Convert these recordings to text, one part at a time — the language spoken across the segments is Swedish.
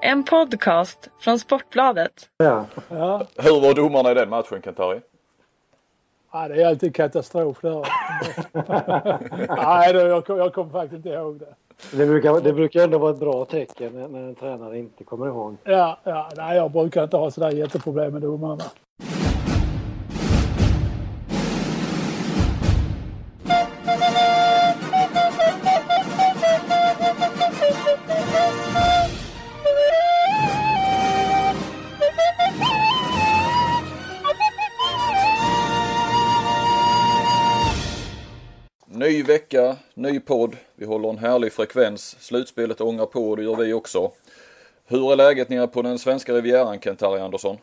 En podcast från Sportbladet. Ja. Ja, Hur var domarna i den matchen Kentari? ja det är alltid katastrof där. Nej, jag, kom- jag kommer faktiskt inte ihåg det. Det, brukar, det brukar ändå vara ett bra tecken när, när en tränare inte kommer ihåg. Ja, ja, nej, jag brukar inte ha sådär jätteproblem med domarna. Vecka, ny podd. Vi håller en härlig frekvens. Slutspelet ångar på och det gör vi också. Hur är läget nere på den svenska rivieran Kent-Harry Andersson?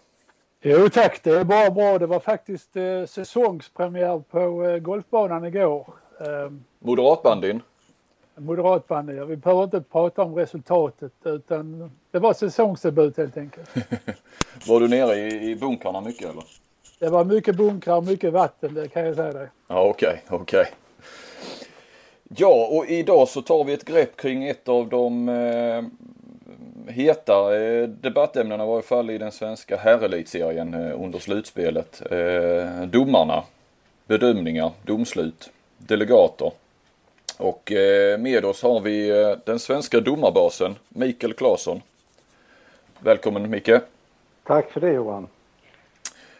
Jo tack, det är bara bra. Det var faktiskt eh, säsongspremiär på eh, golfbanan igår. Eh, Moderatbandyn? Moderatbandy. Ja, Vi behöver inte prata om resultatet utan det var säsongsdebut helt enkelt. Var du nere i, i bunkrarna mycket eller? Det var mycket bunkrar och mycket vatten, det kan jag säga dig. Ja okej, okej. Ja och idag så tar vi ett grepp kring ett av de eh, heta eh, debattämnena i varje fall i den svenska herrelitserien eh, under slutspelet. Eh, domarna, bedömningar, domslut, delegater. Och eh, med oss har vi eh, den svenska domarbasen Mikael Claesson. Välkommen Micke. Tack för det Johan.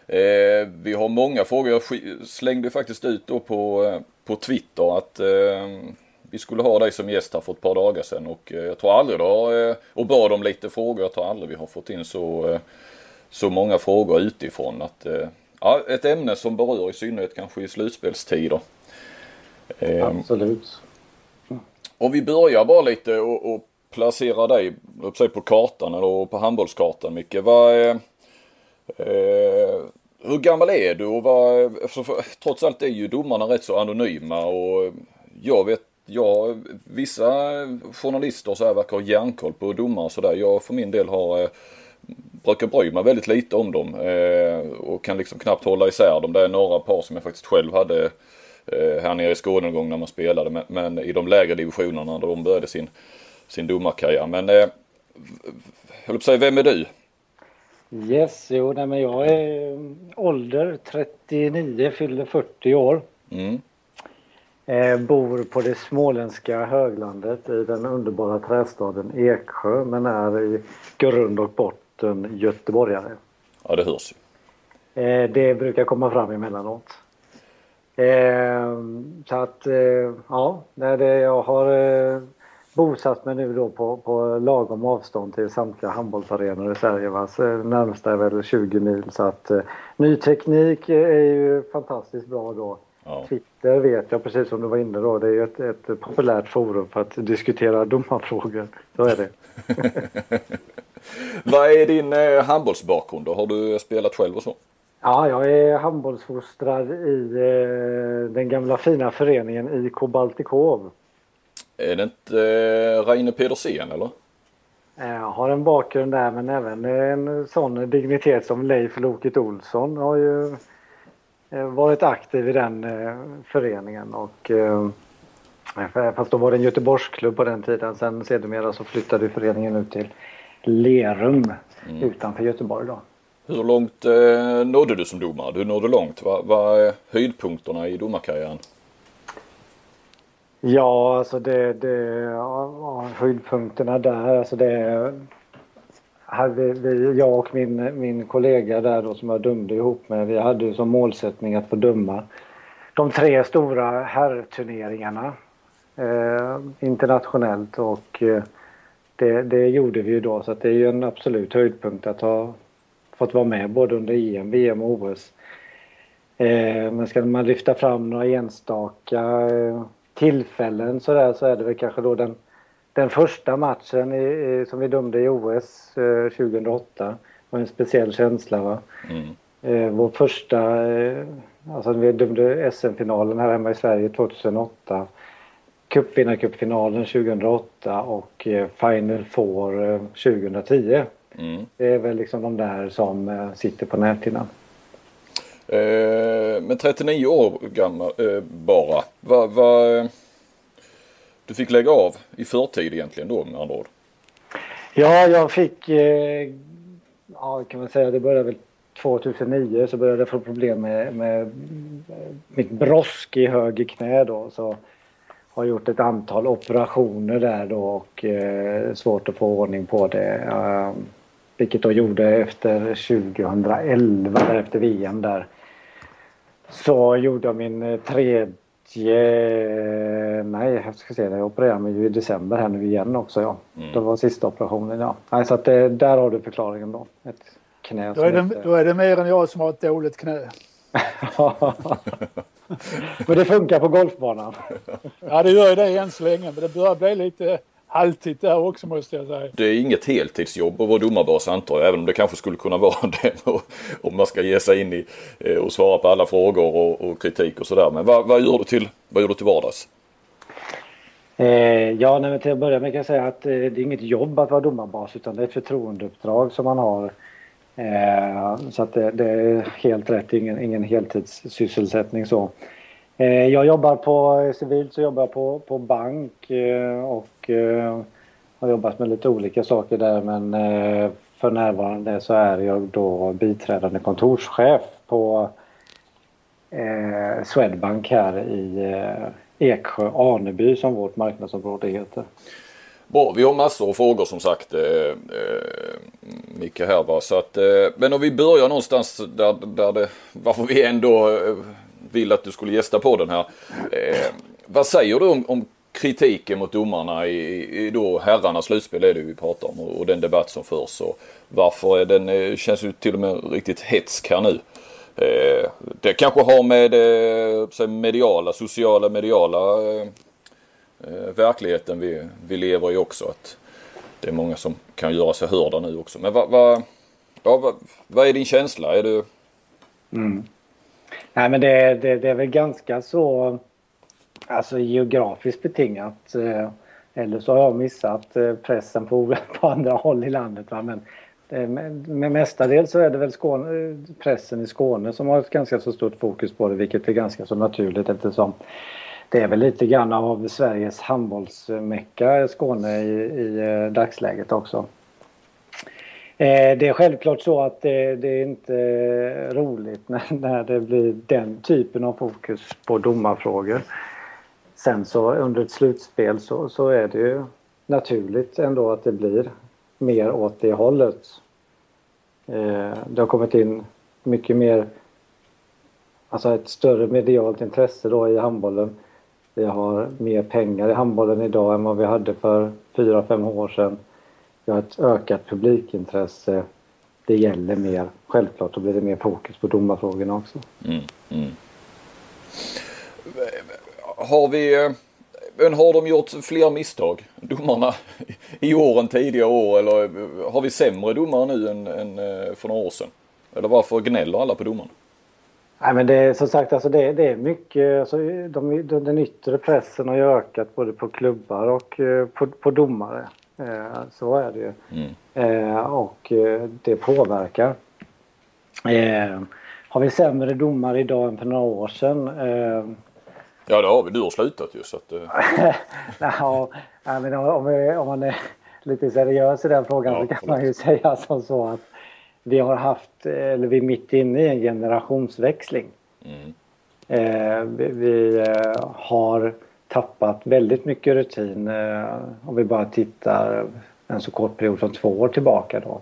Eh, vi har många frågor. Jag slängde faktiskt ut då på, på Twitter att eh, vi skulle ha dig som gäst här för ett par dagar sedan och eh, jag tror aldrig då, eh, och bad om lite frågor. Jag tror aldrig vi har fått in så, eh, så många frågor utifrån. Att, eh, ja, ett ämne som berör i synnerhet kanske i slutspelstider. Eh, Absolut. om vi börjar bara lite och, och placera dig låt säga, på kartan eller på handbollskartan Micke. Vad, är- eh, hur gammal är du och vad, för, för, trots allt är ju domarna rätt så anonyma och jag vet, jag, vissa journalister så här verkar ha järnkoll på domare och sådär. Jag för min del har eh, brukar bry mig väldigt lite om dem eh, och kan liksom knappt hålla isär dem. Det är några par som jag faktiskt själv hade eh, här nere i Skåne en gång när man spelade men, men i de lägre divisionerna när de började sin, sin domarkarriär. Men eh, jag höll på att säga, vem är du? Yes, jo, nej, men jag är mm, ålder 39, fyller 40 år. Mm. Eh, bor på det småländska höglandet i den underbara trästaden Eksjö men är i grund och botten göteborgare. Ja det hörs. Eh, det brukar komma fram emellanåt. Eh, så att, eh, ja, när det, jag har eh, bosatt mig nu då på, på lagom avstånd till samtliga handbollsarenor i Sverige. Va? Så närmsta är väl 20 mil så att eh, ny teknik är ju fantastiskt bra då. Ja. Twitter vet jag, precis som du var inne då, det är ju ett, ett populärt forum för att diskutera domarfrågor. Så är det. Vad är din eh, handbollsbakgrund då? Har du spelat själv och så? Ja, jag är handbollsfostrad i eh, den gamla fina föreningen IK Baltikov. Är det inte eh, Reine Pedersen eller? Eh, Jag har en bakgrund där men även en sån dignitet som Leif Loket Olsson har ju eh, varit aktiv i den eh, föreningen och eh, fast då var det en Göteborgsklubb på den tiden. Sen sedermera så flyttade föreningen ut till Lerum utanför Göteborg då. Hur långt eh, nådde du som domare? Du nådde långt. Vad vad är höjdpunkterna i domarkarriären? Ja, alltså det, det ja, höjdpunkterna där, alltså det hade vi, jag och min, min kollega där då som jag dömde ihop med, vi hade ju som målsättning att få döma de tre stora herrturneringarna eh, internationellt och eh, det, det gjorde vi ju då så att det är ju en absolut höjdpunkt att ha fått vara med både under EM, VM och OS. Eh, men ska man lyfta fram några enstaka eh, tillfällen så, där, så är det väl kanske då den, den första matchen i, i, som vi dömde i OS eh, 2008. var en speciell känsla. Va? Mm. Eh, vår första, eh, alltså vi dömde SM-finalen här hemma i Sverige 2008. Cupvinnarcupfinalen 2008 och eh, Final Four eh, 2010. Mm. Det är väl liksom de där som eh, sitter på näthinnan. Eh, men 39 år gammal eh, bara. Va, va, du fick lägga av i förtid egentligen då med andra ord. Ja, jag fick, eh, ja kan man säga, det började väl 2009 så började jag få problem med, med mitt brosk i höger knä då. Så har gjort ett antal operationer där då och eh, svårt att få ordning på det. Eh, vilket då gjorde efter 2011, där efter VM där. Så gjorde jag min eh, tredje... Nej, jag ska se, jag opererade mig ju i december här nu igen också ja. Mm. Det var sista operationen ja. Nej, så att det, där har du förklaringen då. Ett knä då, är det, inte... då är det mer än jag som har ett dåligt knä. men det funkar på golfbanan. ja, det gör ju det än så länge, men det börjar bli lite halvtid där också måste jag säga. Det är inget heltidsjobb att vara domarbas antar jag, även om det kanske skulle kunna vara det om man ska ge sig in i eh, och svara på alla frågor och, och kritik och sådär. Men vad, vad, gör du till, vad gör du till vardags? Eh, ja, nej, till att börja med kan jag säga att eh, det är inget jobb att vara domarbas utan det är ett förtroendeuppdrag som man har. Eh, så att det, det, är helt rätt, ingen, ingen heltidssysselsättning så. Eh, jag jobbar på eh, civilt så jobbar jag på, på bank eh, och har jobbat med lite olika saker där men för närvarande så är jag då biträdande kontorschef på Swedbank här i Eksjö Aneby som vårt marknadsområde heter. Bra, vi har massor av frågor som sagt eh, Micke här va. Så att, eh, men om vi börjar någonstans där, där det, varför vi ändå eh, vill att du skulle gästa på den här. Eh, vad säger du om, om kritiken mot domarna i, i då herrarnas slutspel är det vi pratar om och, och den debatt som förs. Och varför är den, eh, känns ju till och med riktigt hetsk här nu. Eh, det kanske har med eh, mediala, sociala mediala eh, eh, verkligheten vi, vi lever i också. Att det är många som kan göra sig hörda nu också. Men vad, va, ja, va, va är din känsla? Är du... Mm. Nej men det, det, det är väl ganska så alltså geografiskt betingat. Eh, eller så har jag missat eh, pressen på, på andra håll i landet. Va? Eh, men, men mestadels så är det väl Skåne, pressen i Skåne som har ett ganska så stort fokus på det vilket är ganska så naturligt eftersom det är väl lite grann av Sveriges handbollsmecka Skåne i, i dagsläget också. Eh, det är självklart så att det, det är inte eh, roligt när, när det blir den typen av fokus på domarfrågor. Sen så under ett slutspel så, så är det ju naturligt ändå att det blir mer åt det hållet. Det har kommit in mycket mer, alltså ett större medialt intresse då i handbollen. Vi har mer pengar i handbollen idag än vad vi hade för fyra fem år sedan vi har ett ökat publikintresse. Det gäller mer. Självklart då blir det mer fokus på domarfrågorna också. Mm, mm. Har vi men har de gjort fler misstag, domarna, i år än tidigare år? Eller har vi sämre domare nu än, än eh, för några år sedan? Eller varför gnäller alla på domarna? Nej men det är som sagt alltså det, det är mycket, alltså, de, de, den yttre pressen har ju ökat både på klubbar och eh, på, på domare. Eh, så är det ju. Mm. Eh, och eh, det påverkar. Har vi sämre domar idag än för några år sedan? Ja det har vi. Du har slutat ju så att... ja, men om, vi, om man är lite seriös i den frågan ja, så kan man ju säga som så att vi har haft, eller vi är mitt inne i en generationsväxling. Mm. Eh, vi, vi har tappat väldigt mycket rutin eh, om vi bara tittar en så kort period som två år tillbaka då.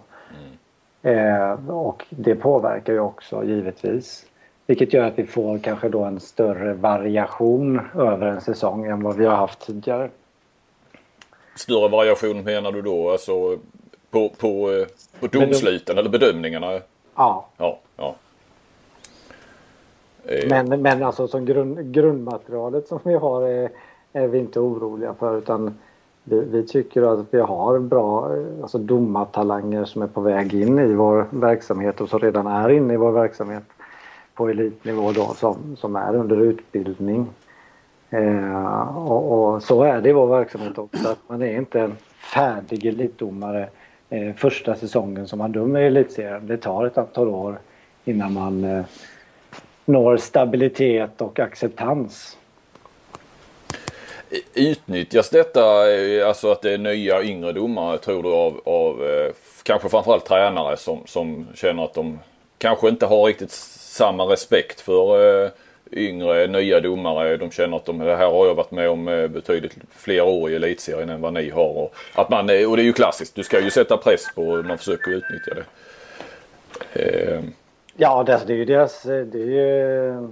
Mm. Eh, och det påverkar ju också givetvis. Vilket gör att vi får kanske då en större variation över en säsong än vad vi har haft tidigare. Större variation menar du då alltså på, på, eh, på domsluten eller bedömningarna? Ja. ja. Eh. Men, men alltså som grund, grundmaterialet som vi har är, är vi inte oroliga för utan vi, vi, tycker att vi har bra alltså domartalanger som är på väg in i vår verksamhet och som redan är inne i vår verksamhet på elitnivå då som, som är under utbildning. Eh, och, och, så är det i vår verksamhet också att man är inte en färdig elitdomare eh, första säsongen som man dömer i elitserien. Det tar ett antal år innan man eh, når stabilitet och acceptans. Utnyttjas detta, eh, alltså att det är nya yngre domare tror du av, av eh, kanske framförallt tränare som, som känner att de kanske inte har riktigt samma respekt för eh, yngre nya domare. De känner att de, det här har jag varit med om betydligt fler år i elitserien än vad ni har. Och, att man, och det är ju klassiskt, du ska ju sätta press på hur man försöker utnyttja det. Ehm. Ja, det, det är ju deras, det är ju,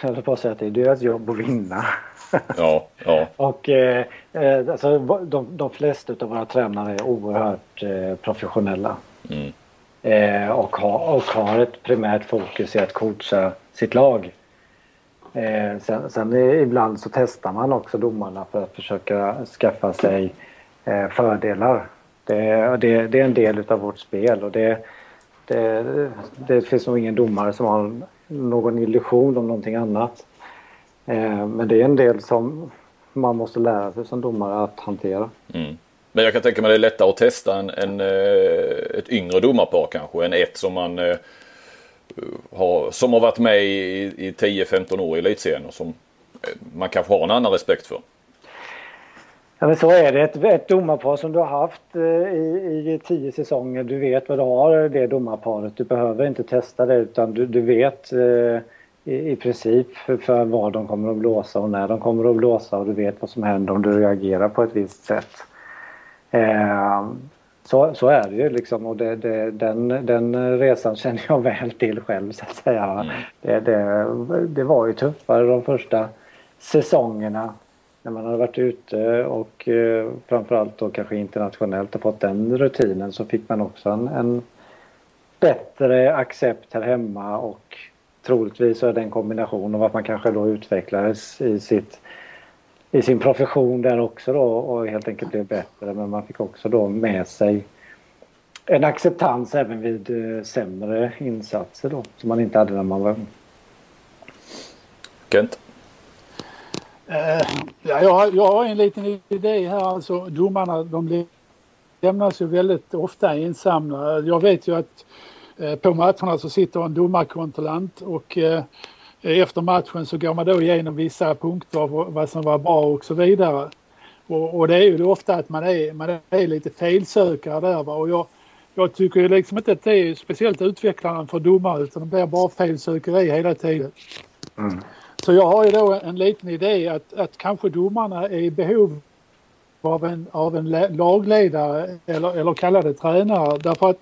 jag höll på att säga att det är deras jobb att vinna. Ja, ja. och eh, eh, alltså, de, de flesta av våra tränare är oerhört eh, professionella. Mm. Eh, och, ha, och har ett primärt fokus i att coacha sitt lag. Eh, sen, sen ibland så testar man också domarna för att försöka skaffa sig eh, fördelar. Det, det, det, är en del av vårt spel och det, det, eh, det finns nog ingen domare som har någon illusion om någonting annat. Eh, men det är en del som man måste lära sig som domare att hantera. Mm. Men jag kan tänka mig det är lättare att testa en, en, eh, ett yngre domarpar kanske än ett som man eh, har, som har varit med i, i 10-15 år i elitserien och som eh, man kanske har en annan respekt för. Ja men så är det. Ett, ett domarpar som du har haft i, i tio säsonger. Du vet vad du har det domarparet. Du behöver inte testa det utan du, du vet eh, i, i princip för, för vad de kommer att blåsa och när de kommer att blåsa och du vet vad som händer om du reagerar på ett visst sätt. Eh, så, så är det ju liksom och det, det, den, den resan känner jag väl till själv så att säga. Mm. Det, det, det var ju tuffare de första säsongerna när man hade varit ute och eh, framförallt då kanske internationellt och fått den rutinen så fick man också en, en bättre accept här hemma och troligtvis så är det en kombination av att man kanske då utvecklades i, sitt, i sin profession där också då och helt enkelt blev bättre. Men man fick också då med sig en acceptans även vid eh, sämre insatser då som man inte hade när man var ung. Kent? Uh, ja, jag, har, jag har en liten idé här. Alltså, domarna de lämnas ju väldigt ofta ensamma. Jag vet ju att eh, på matcherna så sitter en domarkontrollant och eh, efter matchen så går man då igenom vissa punkter vad som var bra och så vidare. Och, och det är ju ofta att man är, man är lite felsökare där va? och jag, jag tycker ju liksom inte att det är speciellt utvecklande för domare utan det blir bara felsökeri hela tiden. Mm. Så jag har ju då en liten idé att, att kanske domarna är i behov av en, av en lagledare eller, eller kalla det tränare därför att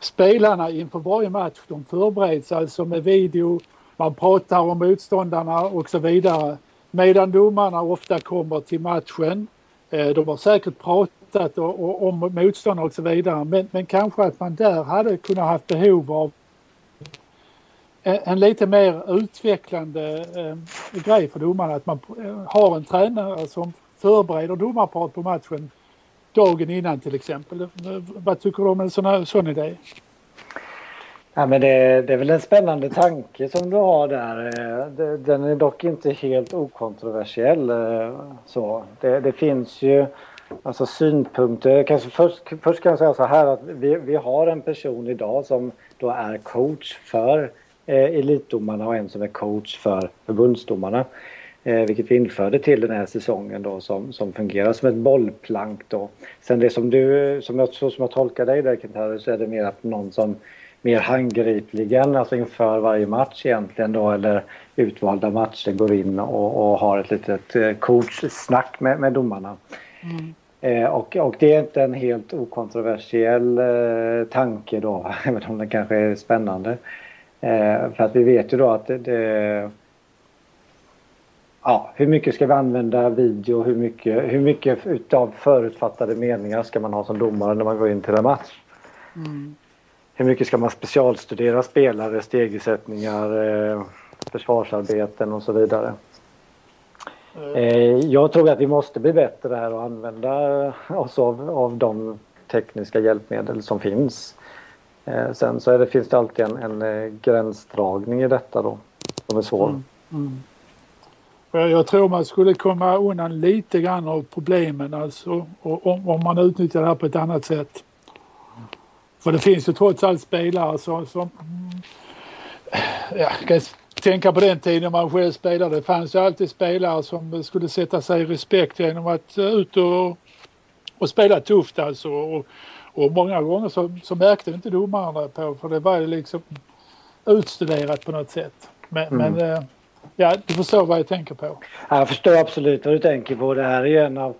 spelarna inför varje match de förbereds alltså med video, man pratar om motståndarna och så vidare. Medan domarna ofta kommer till matchen. Eh, de har säkert pratat om motståndare och så vidare men, men kanske att man där hade kunnat haft behov av en, lite mer utvecklande eh, grej för domarna. Att man eh, har en tränare som förbereder domarparet på matchen dagen innan till exempel. Eh, vad tycker du om en sån, sån idé? Ja, men det, det, är väl en spännande tanke som du har där. Eh, den är dock inte helt okontroversiell. Så. Det, det finns ju alltså synpunkter. Kanske först, först kan jag säga så här att vi, vi har en person idag som då är coach för eh, elitdomarna och en som är coach för förbundsdomarna. Eh, vilket vi införde till den här säsongen då som, som fungerar som ett bollplank då. Sen det som du, som jag, så som jag tolkar dig där Kent så är det mer att någon som mer handgripligen, alltså inför varje match egentligen då eller utvalda matcher går in och, och har ett litet eh, coachsnack med, med domarna. Mm. Eh, och, och det är inte en helt okontroversiell eh, tanke då, även om den kanske är spännande. Eh, för att vi vet ju då att det, det ja, hur mycket ska vi använda video? Hur mycket, hur mycket utav förutfattade meningar ska man ha som domare när man går in till en match? Mm. Hur mycket ska man specialstudera spelare, stegersättningar, eh, försvarsarbeten och så vidare? Mm. jag tror att vi måste bli bättre här och använda oss av, av de tekniska hjälpmedel som finns. Eh, sen så det, finns det alltid en, en eh, gränsdragning i detta då som är svår. Mm. Mm. Jag tror man skulle komma undan lite grann av problemen alltså om, om man utnyttjar det här på ett annat sätt. För det finns ju trots allt spelare som, som mm, ja, tänka på den tiden man själv spelade. Det fanns ju alltid spelare som skulle sätta sig i respekt genom att eh, ut och, och spela tufft alltså. Och, och många gånger så, så märkte inte domarna på för det var ju liksom utstuderat på något sätt. Men, mm. men uh, ja, du förstår vad jag tänker på. Jag förstår absolut vad du tänker på. Det här är ju en av...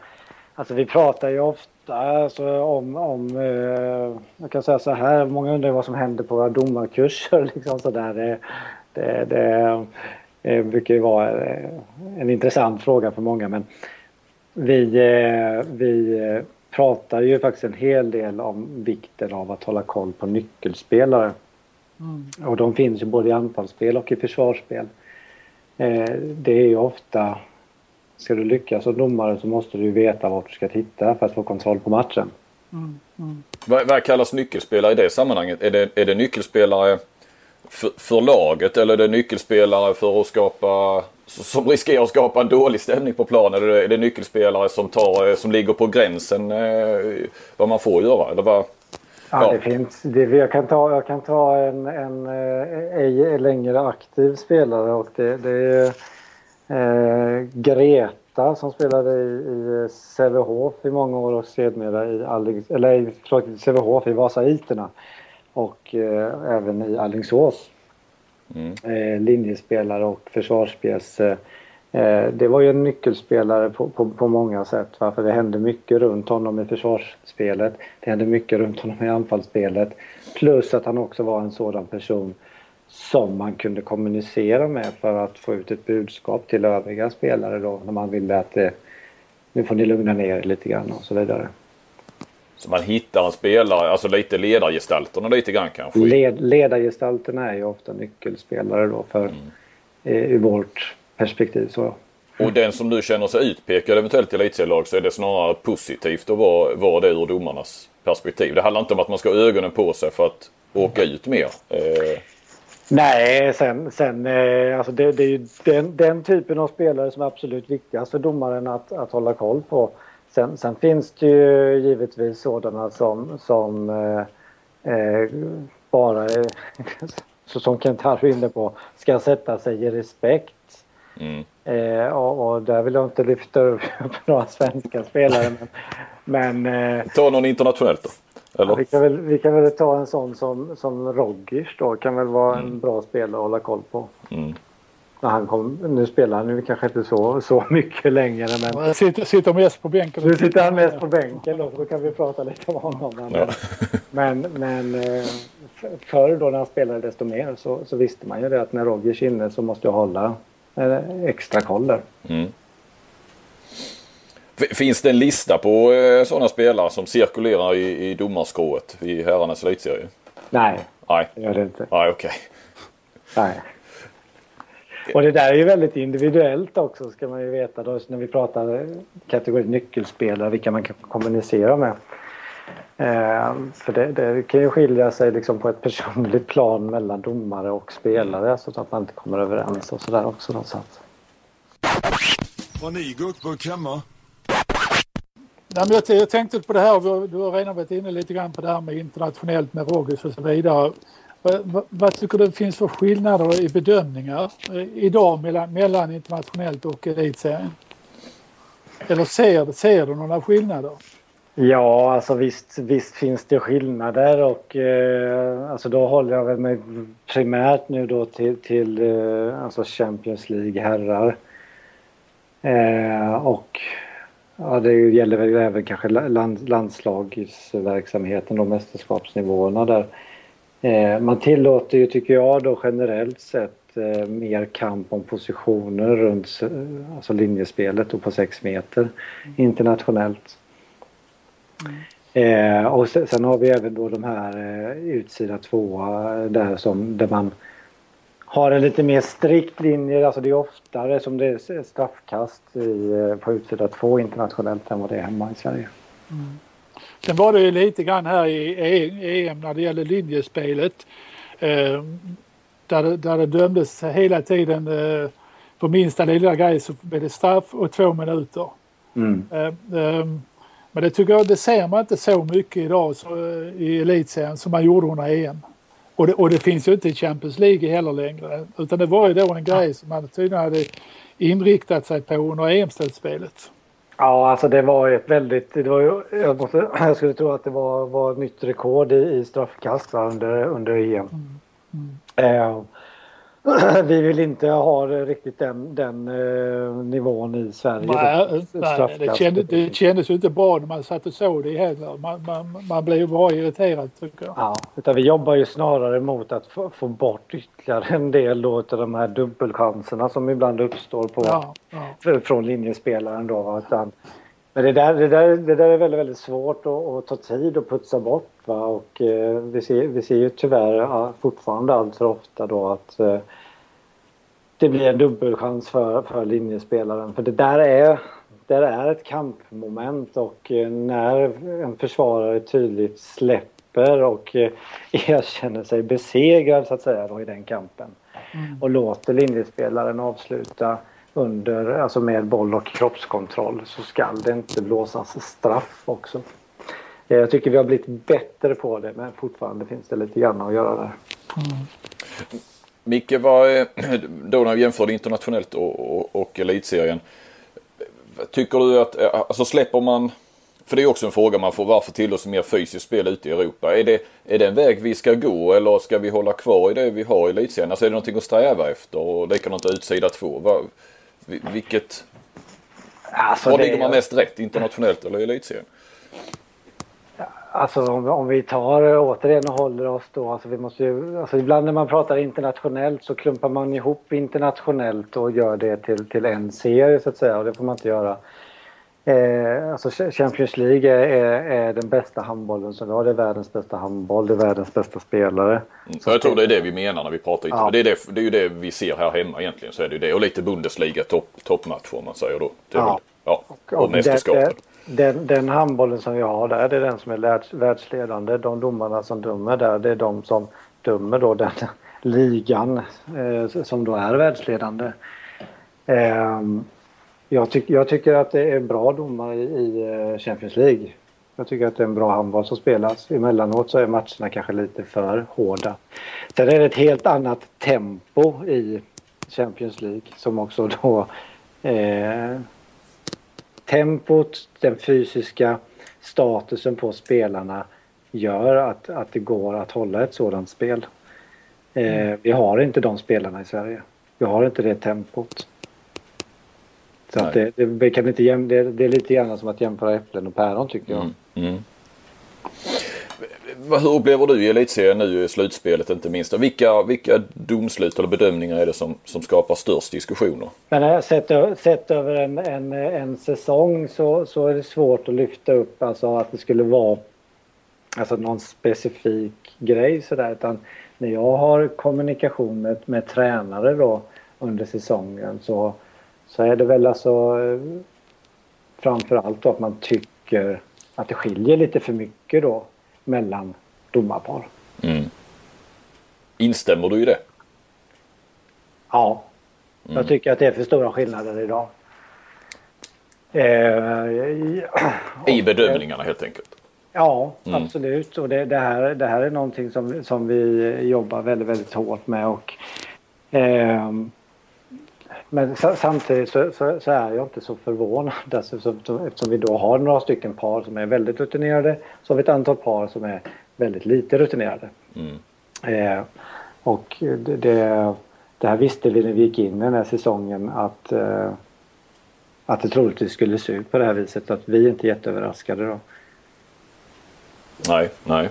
Alltså vi pratar ju ofta alltså, om... om eh, jag kan säga så här, många undrar vad som händer på våra domarkurser. Liksom så där. Det, det, det, det brukar ju vara eh, en intressant fråga för många men vi, eh, vi pratar ju faktiskt en hel del om vikten av att hålla koll på nyckelspelare. Mm. Och de finns ju både i anfallsspel och i försvarsspel. Eh, det är ju ofta, ska du lyckas som domare så måste du veta vart du ska titta för att få kontroll på matchen. Mm. Mm. Vad, vad kallas nyckelspelare i det sammanhanget? Är det, är det nyckelspelare för, för, laget eller är det nyckelspelare för att skapa som riskerar att skapa en dålig stämning på planen? Eller är det nyckelspelare som, tar, som ligger på gränsen eh, vad man får göra? Eller vad? Ja, ja. det finns. Det, jag, kan ta, jag kan ta en, en eh, ej längre aktiv spelare och det, det är eh, Greta som spelade i, i Sävehof i många år och sedermera i, eller, förlåt, Sävehof i Vasaiterna och eh, även i Allingsås. Mm. Eh, linjespelare och försvarspjäs. eh, det var ju en nyckelspelare på, på, på många sätt. För det hände mycket runt honom i försvarsspelet. Det hände mycket runt honom i anfallsspelet. Plus att han också var en sådan person som man kunde kommunicera med för att få ut ett budskap till övriga spelare då när man ville att det, nu får ni lugna ner er lite grann och så vidare. Så man hittar en spelare, alltså lite ledargestalterna lite grann kanske? Led, ledargestalterna är ju ofta nyckelspelare då för mm. eh, i vårt perspektiv. Så. Och den som nu känner sig utpekad eventuellt i elitserielag så är det snarare positivt att vara, vara det ur domarnas perspektiv. Det handlar inte om att man ska ha ögonen på sig för att åka ut mer. Eh. Nej, sen, sen eh, alltså det, det, är ju den, den, typen av spelare som är absolut viktigast för domaren att, att hålla koll på. Sen, sen finns det ju givetvis sådana som, som eh, eh bara, som Kent Harry är inne på, ska sätta sig i respekt Mm. Eh, och, och, där vill jag inte lyfta upp några svenska spelare. Men, men eh, ta någon internationellt då? Eller? Ja, vi, kan väl, vi kan väl ta en sån som, som Roggish då. Kan väl vara mm. en bra spelare att hålla koll på. Mm. När han kom, nu spelar han ju kanske inte så, så mycket längre. Men... Sitter, sitter mest på bänken. Nu sitter han mest på bänken då, så då kan vi prata lite om honom. Ja. Men, men eh, förr då när han spelade desto mer så, så visste man ju det att när Rogers är inne så måste jag hålla extra koll där. Mm. Finns det en lista på eh, sådana spelare som cirkulerar i, i domarskrået i herrarnas elitserie? Nej, Nej, det gör det inte. Nej, okej. Okay. Nej. Och det där är ju väldigt individuellt också ska man ju veta då när vi pratar kategori nyckelspelare, vilka man kan kommunicera med. Eh, för det, det, kan ju skilja sig liksom på ett personligt plan mellan domare och spelare så att man inte kommer överens och sådär också. Då, så att... Har ni gurkburk hemma? Nej, men jag, jag tänkte på det här, du har redan varit inne lite grann på det här med internationellt med Rogis och så vidare. Vad, vad tycker du finns för skillnader i bedömningar eh, idag mellan, mellan internationellt och elitserien? Eller ser, ser du några skillnader? Ja, alltså visst, visst finns det skillnader och eh, alltså då håller jag väl mig primärt nu då till, till eh, alltså Champions League herrar. Eh, och ja, det gäller väl även kanske land, landslagsverksamheten och mästerskapsnivåerna där. Eh, man tillåter ju, tycker jag, då generellt sett eh, mer kamp om positioner runt alltså linjespelet och på sex meter internationellt. Eh, och sen, sen, har vi även då de här eh, utsida tvåa där som där man har en lite mer strikt linje. Alltså det är oftare som det är straffkast i, eh, på utsida två internationellt än vad det är hemma i Sverige. Mm. Sen var det ju lite grann här i EM när det gäller linjespelet. Eh, där, det, där det dömdes hela tiden eh, för minsta lilla grej så blev det straff och två minuter. Mm. Eh, eh men det tycker jag, det ser man inte så mycket idag så, i elitserien som man gjorde under EM. Och det, och det finns ju inte i Champions League heller längre. Utan det var ju då en grej som man tydligen hade inriktat sig på under EM-slutspelet. Ja, alltså det var ett väldigt... Det var ju, jag, måste, jag skulle tro att det var, var ett nytt rekord i, i straffkast under, under EM. Mm. Mm. Eh, vi vill inte ha riktigt den, den eh, nivån i Sverige. Nej, nej det, kändes, det kändes ju inte bra när man satt och såg det heller. Man, man, man blev ju bara irriterad tycker jag. Ja, utan vi jobbar ju snarare mot att få, få bort ytterligare en del då av de här dubbelchanserna som ibland uppstår på, ja, ja. från linjespelaren då. Utan, men det där, det, där, det där är väldigt, väldigt svårt att, att ta tid och putsa bort. Va? Och, eh, vi, ser, vi ser ju tyvärr fortfarande allt för ofta då att eh, det blir en dubbelchans för, för linjespelaren. För det där är, det är ett kampmoment och eh, när en försvarare tydligt släpper och eh, erkänner sig besegrad så att säga då, i den kampen mm. och låter linjespelaren avsluta under, alltså med boll och kroppskontroll så skall det inte blåsas straff också. Eh, jag tycker vi har blivit bättre på det men fortfarande finns det lite grann att göra där. Mm. Micke, vad, då när vi jämför internationellt och, och, och elitserien. Tycker du att, eh, alltså släpper man, för det är också en fråga man får, varför tillåts mer fysiskt spel ute i Europa? Är det, är det en väg vi ska gå eller ska vi hålla kvar i det vi har i elitserien? Alltså är det någonting att sträva efter och likadant utsida två? Vad, vilket, alltså var ligger man mest rätt internationellt eller i elitserien? Alltså om, om, vi tar återigen och håller oss då, alltså vi måste ju, alltså ibland när man pratar internationellt så klumpar man ihop internationellt och gör det till, till en serie så att säga och det får man inte göra. Eh, alltså Champions League är, är, den bästa handbollen som vi har. Det är världens bästa handboll, det är världens bästa spelare. Mm, så jag tror det är det vi menar när vi pratar ja. det, är det, det är ju det vi ser här hemma egentligen. Så är det ju det. Och lite Bundesliga topp, toppmatch om man säger då. Ja. ja. Och, och, och mästerskapet. Den, den handbollen som vi har där, det är den som är världsledande. De domarna som dömer där, det är de som dömer då den ligan eh, som då är världsledande. Eh, jag, tyck, jag, tycker att det är bra domare i, eh, Champions League. Jag tycker att det är en bra handboll som spelas. Emellanåt så är matcherna kanske lite för hårda. Sen är det ett helt annat tempo i Champions League som också då eh, tempot, den fysiska statusen på spelarna gör att, att det går att hålla ett sådant spel. Eh, vi har inte de spelarna i Sverige. Vi har inte det tempot. Så att det, det, kan inte jäm, det, det, är lite grann som att jämföra äpplen och päron tycker jag. Mm. Mm. Hur upplever du i elitserien nu i slutspelet inte minst? Vilka, vilka domslut eller bedömningar är det som, som skapar störst diskussioner? Men sett, sett över en, en, en säsong så, så är det svårt att lyfta upp alltså att det skulle vara alltså någon specifik grej sådär utan när jag har kommunikation med, med tränare då under säsongen så, så är det väl alltså framförallt då att man tycker att det skiljer lite för mycket då mellan domarpar. Mm. Instämmer du i det? Ja. Mm. Jag tycker att det är för stora skillnader idag. Eh, I bedömningarna helt enkelt? Ja, mm. absolut. Och det, det, här, det här är någonting som, som vi jobbar väldigt, väldigt hårt med. Och, eh, men samtidigt så, så, så, är jag inte så förvånad eftersom, eftersom vi då har några stycken par som är väldigt rutinerade. Så har vi ett antal par som är väldigt lite rutinerade. Mm. Eh, och det, det, det, här visste vi när vi gick in i den här säsongen att, eh, att det troligtvis skulle se ut på det här viset. Att vi är inte jätteöverraskade då. Nej, nej.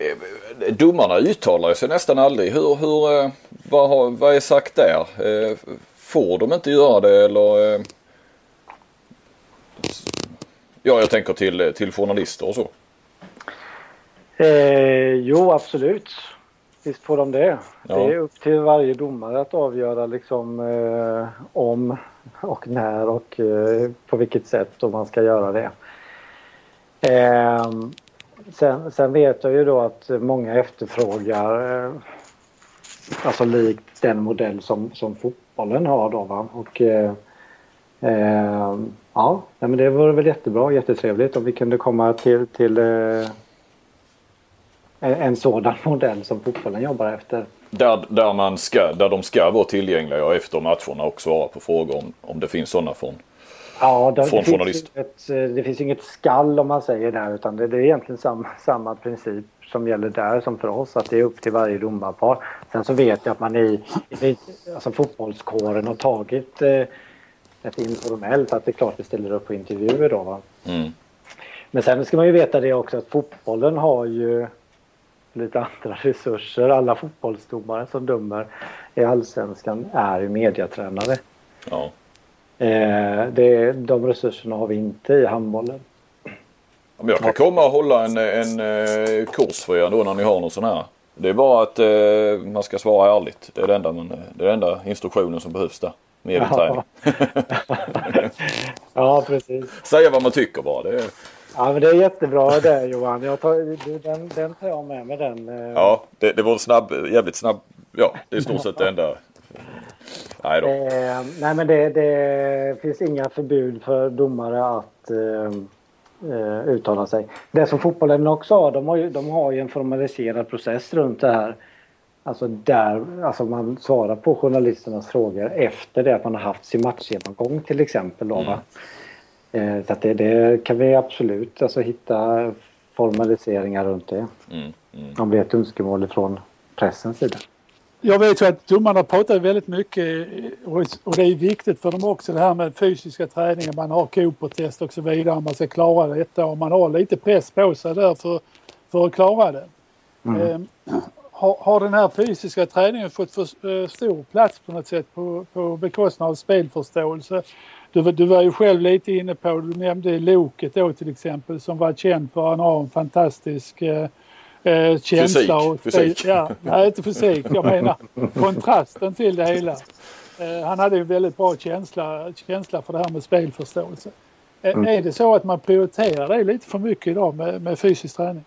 Eh, domarna uttalar sig nästan aldrig. Hur, hur, eh, vad, har, vad är sagt där? Eh, Får de inte göra det eller? Eh... Ja, jag tänker till, till journalister och så. Eh, jo, absolut. Visst får de det. Ja. Det är upp till varje domare att avgöra liksom eh, om och när och eh, på vilket sätt och man ska göra det. Eh, sen, sen, vet jag ju då att många efterfrågar eh, alltså likt den modell som, som fotbollen har då va. Och, eh, eh, ja, men det vore väl jättebra, jättetrevligt om vi kunde komma till, till, eh, en, en sådan modell som fotbollen jobbar efter. Där, där, man ska, där de ska vara tillgängliga efter matcherna och svara på frågor om, om det finns sådana från, Ja, det, från det, journalist. finns inget, det finns inget skall om man säger där utan det, det är egentligen samma, samma princip som gäller där som för oss att det är upp till varje domarpar. Sen så vet jag att man i, i alltså fotbollskåren har tagit eh, ett informellt att det är klart vi ställer upp på intervjuer då. Mm. Men sen ska man ju veta det också att fotbollen har ju lite andra resurser. Alla fotbollsdomare som dömer i allsvenskan är ju mediatränare. Ja. Eh, det, de resurserna har vi inte i handbollen. Men jag kan komma och hålla en, en, eh, kurs för er då när ni har någon sån här. Det är bara att eh, man ska svara ärligt. Det är den enda, man, det är den enda instruktionen som behövs där. Medieträning. ja, precis. Säga vad man tycker bara. Det är, Ja, men det är jättebra det Johan. Jag tar, den, den tar jag med mig den. eh. ja, det, det var snabb, jävligt snabb. Ja, det är i stort sett det enda. Nej. Eh, nej, men det, det finns inga förbud för domare att eh, eh, uttala sig. Det som fotbollen också har, de har, ju, de har ju en formaliserad process runt det här. Alltså där alltså man svarar på journalisternas frågor efter det att man har haft sin matchgenomgång till exempel. Då, va? Eh, så det, det kan vi absolut alltså, hitta formaliseringar runt det. Mm, mm. Om det är ett önskemål från pressens sida. Jag vet ju att domarna pratar väldigt mycket och och det är viktigt för dem också det här med fysiska träningen. Man har Cooper-test och så vidare. Man ska klara detta och man har lite press på sig där för, för att klara det. Eh, har, har den här fysiska träningen fått för eh, stor plats på något sätt på, på bekostnad av spelförståelse? Du, var- du var ju själv lite inne på, du nämnde Loket då till exempel som var känd för att han har en fantastisk eh, eh, känsla. och Fysik. Ja, nej, inte fysik. Jag menar kontrasten till det hela. Eh, han hade ju väldigt bra känsla, känsla för det här med spelförståelse. Eh, Är det så att man prioriterar det lite för mycket idag med, med fysisk träning?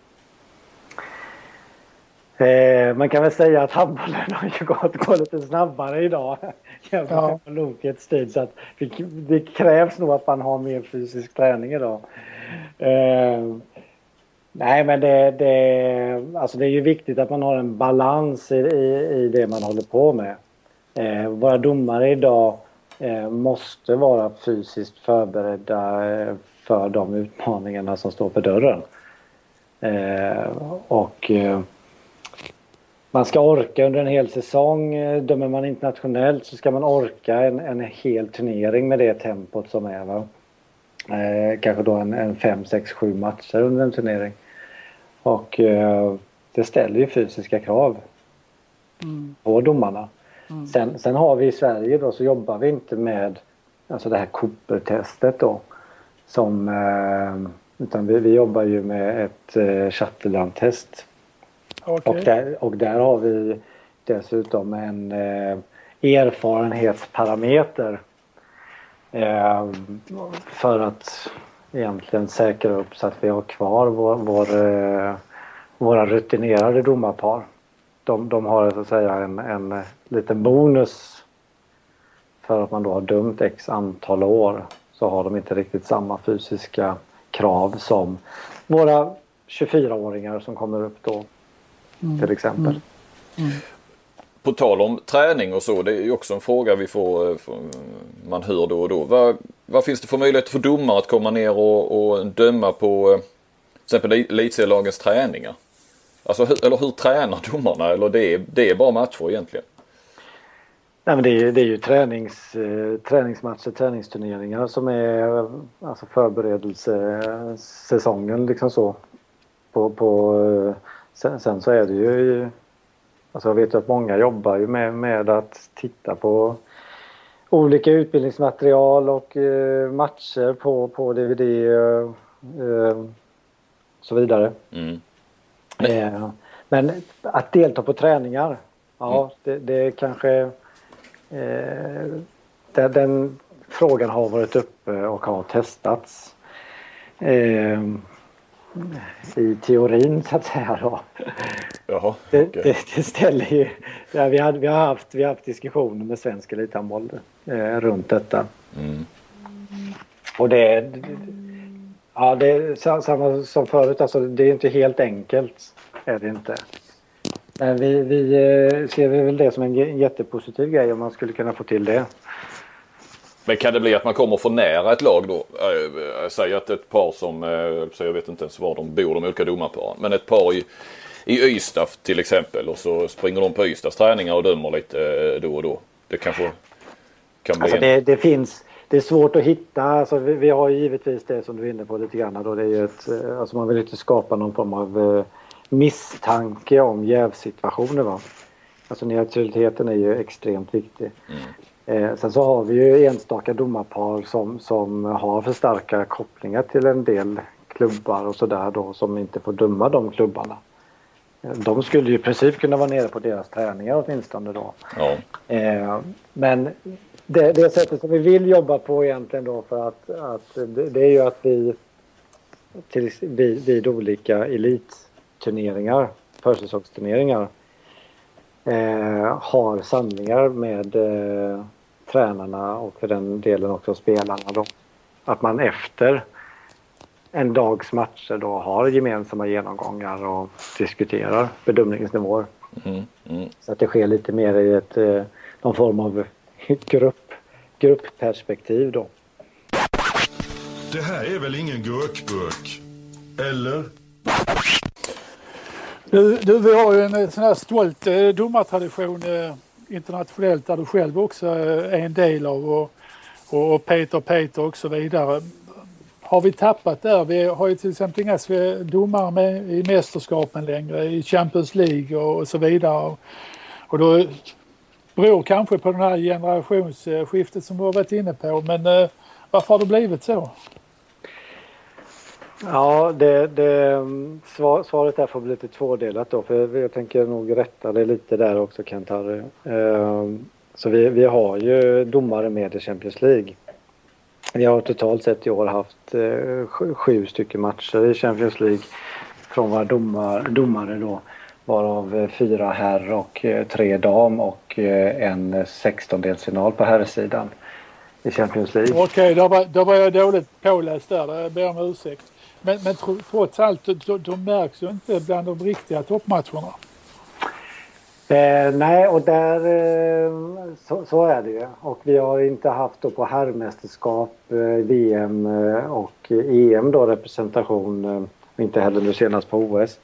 Eh, man kan väl säga att handbollen har ju gått, gått lite snabbare idag jämfört Ja. med Lokets tid. Så att det, det krävs nog att man har mer fysisk träning idag. Eh, nej men det, det, alltså det är ju viktigt att man har en balans i, i, i det man håller på med. Eh, våra domare idag eh, måste vara fysiskt förberedda eh, för de utmaningarna som står för dörren. Eh, och eh, man ska orka under en hel säsong. Eh, dömer man internationellt så ska man orka en, en hel turnering med det tempot som är. Va? Eh, kanske då en, en fem, sex, sju matcher under en turnering. Och eh, det ställer ju fysiska krav på domarna. Sen, sen har vi i Sverige då så jobbar vi inte med alltså det här Cooper-testet då. Som, eh, utan vi, vi jobbar ju med ett eh, Chatterland-test. Okej. Och, där, och där har vi dessutom en eh, erfarenhetsparameter. Eh, för att egentligen säkra upp så att vi har kvar vår, vår, eh, våra rutinerade domarpar. De, de har så att säga en, en liten bonus för att man då har dömt x antal år så har de inte riktigt samma fysiska krav som våra 24-åringar som kommer upp då till exempel. På tal om träning och så, det är ju också en fråga vi får, eh, får man hör då och då. Vad, vad finns det för möjlighet för domare att komma ner och, och döma på eh, till exempel elitserielagens träningar? Alltså, hur, eller hur tränar domarna? Eller det är, det är bara matcher egentligen? Nej, men det, är, det är ju tränings, eh, träningsmatcher, träningsturneringar som är alltså förberedelsesäsongen liksom så. På, på, eh, sen, sen så är det ju Alltså jag vet ju att många jobbar ju med, med att titta på olika utbildningsmaterial och eh, matcher på, på DVD eh, eh, så vidare. Mm. Eh, men att delta på träningar, ja det, det kanske... Eh, den, den frågan har varit uppe och har testats. I teorin så att säga då. Jaha, Det, okej. det, det ställer ju... Ja, vi, hade, vi, har haft, vi har haft diskussioner med svensk elithandboll eh, runt detta. Mm. Och det, det- ja, det är sa- samma som förut. Alltså, det är inte helt enkelt är det inte. Men vi, vi eh, ser väl det som en jättepositiv grej om man skulle kunna få till det. Men kan det bli att man kommer för nära ett lag då? Eh, Jag säger att ett par som, eh, så jag vet inte ens var de bor, de olika domarparen. Men ett par i, i Ystad till exempel och så springer de på Ystads träningar och dömer lite eh, då och då. Det kanske kan bli Alltså en... det, det finns, det är svårt att hitta, alltså vi, vi har ju givetvis det som du är inne på lite grann då. Det är ju ett, eh, alltså man vill inte skapa någon form av eh, misstanke om jävsituationer va. Alltså neutraliteten är ju extremt viktig. Eh, sen så har vi ju enstaka domarpar som, som har för starka kopplingar till en del klubbar och sådär då som inte får döma de klubbarna. Eh, De skulle ju i princip kunna vara nere på deras träningar åtminstone då. Ja. Eh, men det, det sättet som vi vill jobba på egentligen då för att, att det, det är ju att vi till, vid, vid olika elitturneringar, försäsongsturneringar eh, har samlingar med eh, tränarna och för den delen också spelarna då. Att man efter en dags matcher då har gemensamma genomgångar och diskuterar bedömningsnivåer. Mm, mm. Så att det sker lite mer i ett, eh, någon form av grupp, gruppperspektiv då. Det här är väl ingen gurkburk? Eller? Du, du, vi har ju en eh, sån här stolt eh, domartradition eh, internationellt där du själv också eh, är en del av och, och, och Peter Peter och så vidare. Har vi tappat där? Vi har ju till exempel inga domare med i mästerskapen längre, i Champions League och, och så vidare. Och, och då beror kanske på det här generationsskiftet som du har varit inne på. Men eh, varför har det blivit så? Ja, det, det, svar, svaret där får bli lite tvådelat då. För jag tänker nog rätta det lite där också Kent-Harry. Ehm, så vi, vi har ju domare med i Champions League. Vi har totalt sett i år haft eh, sju, stycken matcher i Champions League från våra domar, domare då. Varav eh, fyra herr och eh, tre dam och en sextondelsfinal på herrsidan i Champions League. Okej, då, var, då var jag dåligt påläst där. Jag ber om ursäkt. Men, men tro- trots allt, de, de märks ju inte bland de riktiga toppmatcherna. Eh, nej, och där eh, så, så är det ju. Och vi har inte haft då på herrmästerskap, eh, VM eh, och EM då representation. Eh, inte heller nu senast på OS.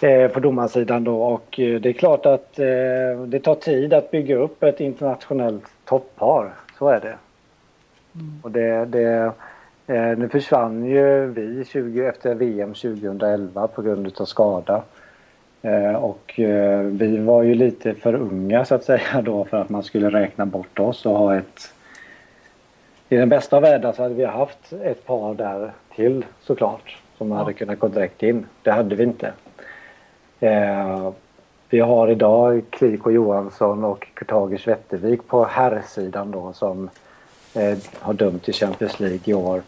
Eh, på domarsidan då och det är klart att det tar tid att bygga upp ett internationellt toppar. Så är det. Och det, det eh, nu försvann ju vi 20, efter VM 2011 på grund av skada. Eh, och eh, vi var ju lite för unga så att säga då för att man skulle räkna bort oss och ha ett... I den bästa av världar så hade vi haft ett par där till såklart som hade kunnat gå direkt in. Det hade vi inte. Eh, vi har idag Kliko Johansson och Kurtagers Wettervik på herrsidan då som eh, har dömt i Champions League i år.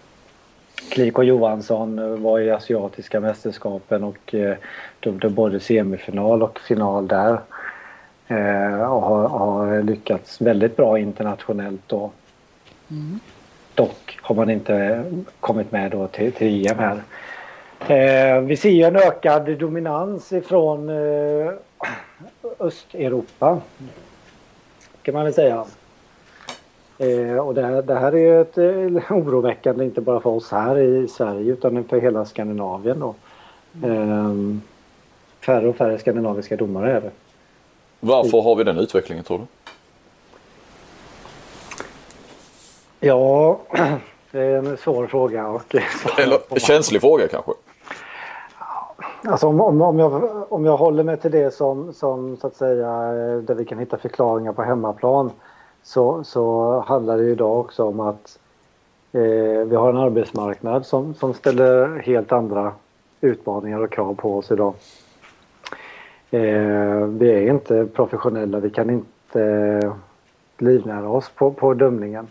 Kliko Johansson var i asiatiska mästerskapen och eh, dömde både semifinal och final där. Eh, och har, har lyckats väldigt bra internationellt då. Dock har man inte kommit med då till, till EM här. Eh, vi ser ju en ökad dominans ifrån eh, Östeuropa. Kan man väl säga. Eh, och det här, det här är ju ett eh, oroväckande inte bara för oss här i Sverige utan för hela Skandinavien då. Eh, färre och färre skandinaviska domare är det. Varför har vi den utvecklingen tror du? Ja, det är en svår fråga. Och Eller känslig fråga kanske? Alltså om, om, om, jag, om jag håller mig till det som, som så att säga eh, där vi kan hitta förklaringar på hemmaplan så, så handlar det idag också om att eh, vi har en arbetsmarknad som, som ställer helt andra utmaningar och krav på oss idag. Eh, vi är inte professionella, vi kan inte eh, livnära oss på, på dömningen.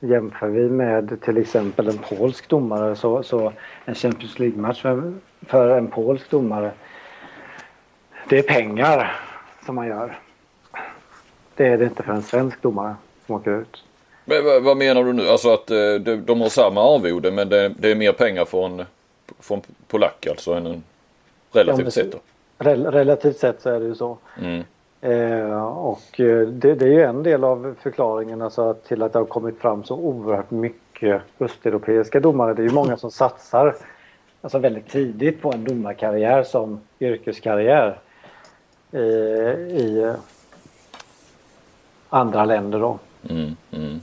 Jämför vi med till exempel en polsk domare så, så en Champions League-match för, för en polsk domare det är pengar som man gör. Det är det inte för en svensk domare som åker ut. Men, vad, menar du nu? Alltså att eh, de, har samma arvode men det, är mer pengar för en, för en polack alltså än en Relativt sett då. Rel relativt sett så är det ju så. Mm. Eh, och eh, det, det är ju en del av förklaringen alltså, till att det har kommit fram så oerhört mycket östeuropeiska domare. Det är ju många som satsar alltså väldigt tidigt på en domarkarriär som yrkeskarriär eh, i andra länder då. Mm. Mm.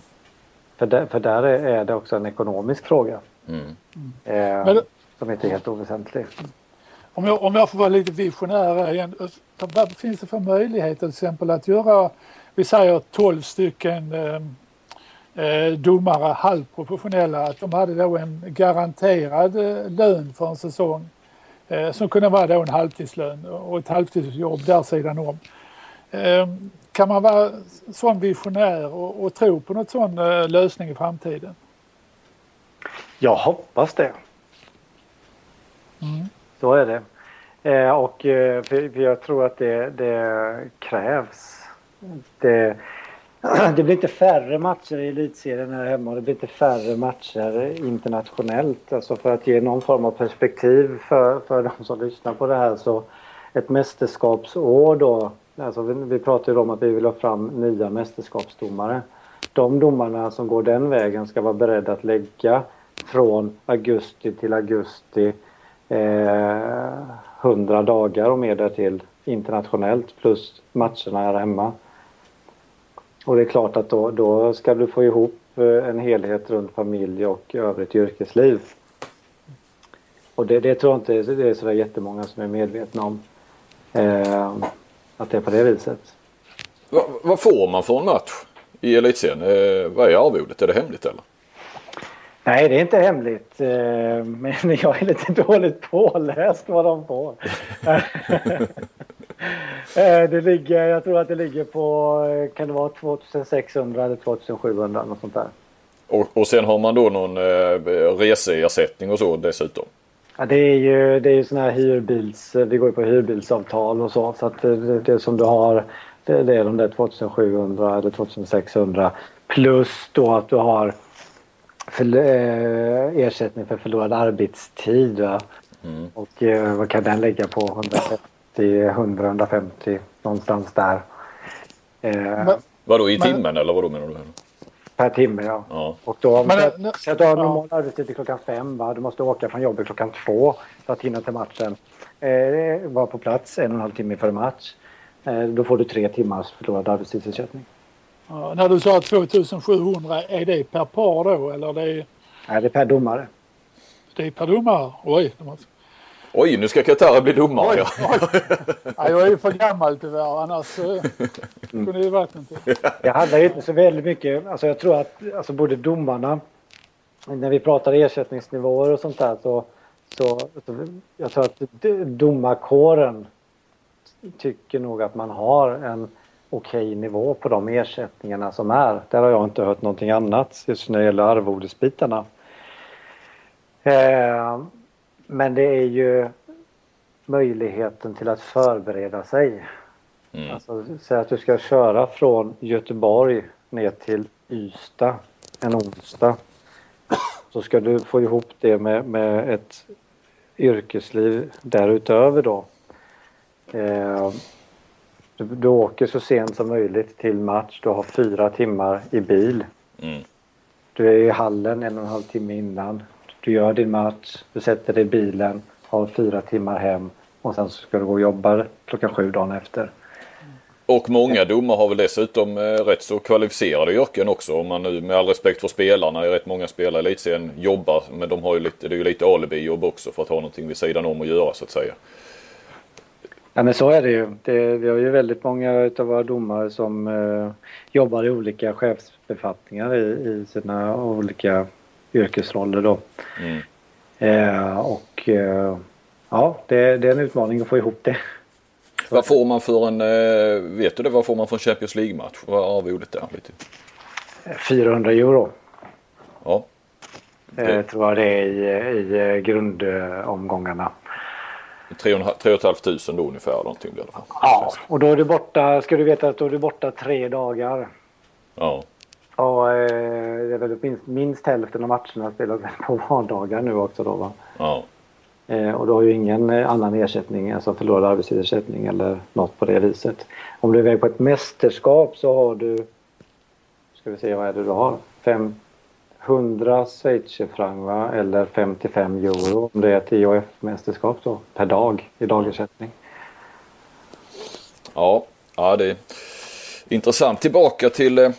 För, där, för där är, det också en ekonomisk fråga Mm. eh, Men- som inte är helt oväsentlig. Om jag, om jag får vara lite visionär igen. Vad finns det för möjligheter till exempel att göra, vi säger 12 stycken eh, eh, domare halvprofessionella, att de hade då en garanterad eh, lön för en säsong eh, som kunde vara då en halvtidslön och ett halvtidsjobb där sidan om. Kan man vara sån visionär och, och tro på något sån eh, lösning i framtiden? Jag hoppas det. Mm. Så är det. Eh, och eh, för, för jag tror att det, det krävs. Det, det blir inte färre matcher i elitserien här hemma och det blir inte färre matcher internationellt. Alltså för att ge någon form av perspektiv för, för de som lyssnar på det här så ett mästerskapsår då. Alltså vi, vi pratar ju om att vi vill ha fram nya mästerskapsdomare. De domarna som går den vägen ska vara beredda att lägga från augusti till augusti eh, 100 dagar och mer därtill internationellt plus matcherna här hemma. Och det är klart att då, då ska du få ihop eh, en helhet runt familj och övrigt yrkesliv. Och det, det tror jag inte det är sådär jättemånga som är medvetna om. Eh, att det är på det viset. Va, vad får man för en match i elitserien? Eh, vad är arvodet? Är det hemligt eller? Nej, det är inte hemligt. eh, Men jag är lite dåligt påläst vad de får. Eh, Det ligger, jag tror att det ligger på, eh, kan det vara 2600 eller 2700 något sånt där. Och, och sen har man då någon eh, reseersättning och så dessutom. Ja, det är ju, det är ju såna här hyrbils, vi går ju på hyrbilsavtal och så. Så att det, det som du har, det, det är de där 2700 eller 2600. Plus då att du har för, eh, ersättning för förlorad arbetstid. Va? Mm. Och eh, vad kan den lägga på? 150, 100, 150 någonstans där. Eh, Men- Vadå i Men- timmen eller vadå menar du? Per timme ja. Ja. Och då, om Men, du eh, säg att du har ja. normal arbetstid till klockan fem. Va? Du måste åka från jobbet klockan två för att hinna till matchen. Eh, vara på plats en och en halv timme före match. Eh, då får du tre timmars förlorad arbetstidsersättning. Ja, när du sa 2700, är det per par då eller det är, Nej, det är per domare. det är per domare? Oj, det måste... Oj, nu ska Qatar bli domare. Oj, ja. oj. Ja, jag är ju för gammal tyvärr annars eh, kunde det varit någonting. Det handlar ju inte så väldigt mycket. Alltså jag tror att alltså både domarna, när vi pratar ersättningsnivåer och sånt där så, så, jag tror att domarkåren tycker nog att man har en okej nivå på de ersättningarna som är. Där har jag inte hört någonting annat just när det gäller arvodesbitarna. Eh, men det är ju möjligheten till att förbereda sig. Mm. Alltså, säg att du ska köra från Göteborg ner till Ystad en onsdag. Så ska du få ihop det med, med ett yrkesliv därutöver då. Eh, du, du åker så sent som möjligt till match. Du har fyra timmar i bil. Mm. Du är i hallen en och en halv timme innan. Du gör din match, du sätter dig i bilen, har fyra timmar hem och sen så ska du gå och jobba klockan sju dagen efter. Och många domare har väl dessutom eh, rätt så kvalificerade yrken också. Om man nu med all respekt för spelarna, rätt många spelare i elitserien jobbar. Men de har ju lite, det är ju lite alibi-jobb också för att ha någonting vid sidan om att göra så att säga. Ja men så är det ju. Det, vi har ju väldigt många utav våra domare som eh, jobbar i olika chefsbefattningar i, i sina olika yrkesroller då. Mm. Eh, och eh, ja, det, det är en utmaning att få ihop det. Vad får man för en, eh, vet du det, vad får man för en Champions League-match? Vad är arvodet där? Lite? 400 euro Ja. eh, Det- tror jag det är i, i eh, grundomgångarna. 3 500 då ungefär någonting blir det. Ja, och då är du borta, ska du veta att då är du borta tre dagar. Ja. Och eh, det är väl minst, minst hälften av matcherna spelas på vardagar nu också då va. Ja. Eh, och du har ju ingen eh, annan ersättning, alltså förlorad arbetslivsersättning eller något på det viset. Om du är iväg på ett mästerskap så har du, ska vi se vad är det du har, 500 schweizerfranc va? eller 55 euro om det är ett IOF-mästerskap då per dag i dagersättning. Ja, ja det är intressant. Tillbaka till,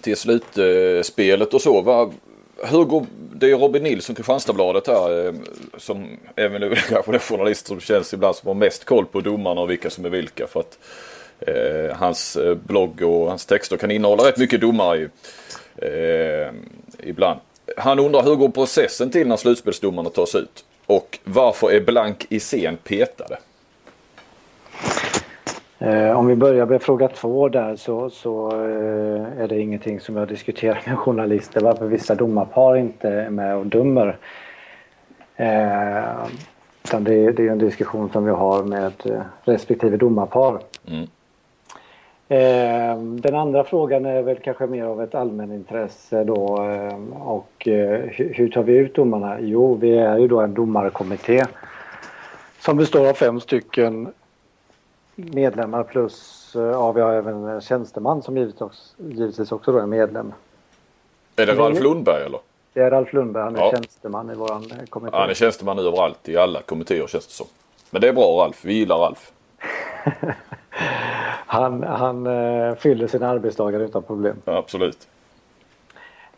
till slutspelet och så. Va? Hur går, det är Robin Nilsson, Kristianstadsbladet här, eh, som även kanske den journalist som känns ibland som har mest koll på domarna och vilka som är vilka. För att eh, hans eh, blogg och hans texter kan innehålla rätt mycket domare eh, ibland. Han undrar hur går processen till när slutspelsdomarna tas ut? Och varför är Blank i scen petade? Eh, om vi börjar med fråga två där så, så eh, är det ingenting som jag diskuterar med journalister varför vissa domarpar inte är med och dömer. Eh, utan det, det är en diskussion som vi har med respektive domarpar. Mm. Eh, den andra frågan är väl kanske mer av ett allmänintresse då eh, och hur, hur tar vi ut domarna? Jo, vi är ju då en domarkommitté som består av fem stycken medlemmar plus eh, ja, vi har även en tjänsteman som givetvis också, givetvis också då är medlem. Är det Ralf Lundberg eller? Det är Ralf Lundberg, han är Ja. tjänsteman i våran eh, kommitté. Han är tjänsteman överallt i alla kommittéer känns det som. Men det är bra Ralf, vi gillar Ralf. Han, han eh, fyller sina arbetsdagar utan problem. Ja, absolut.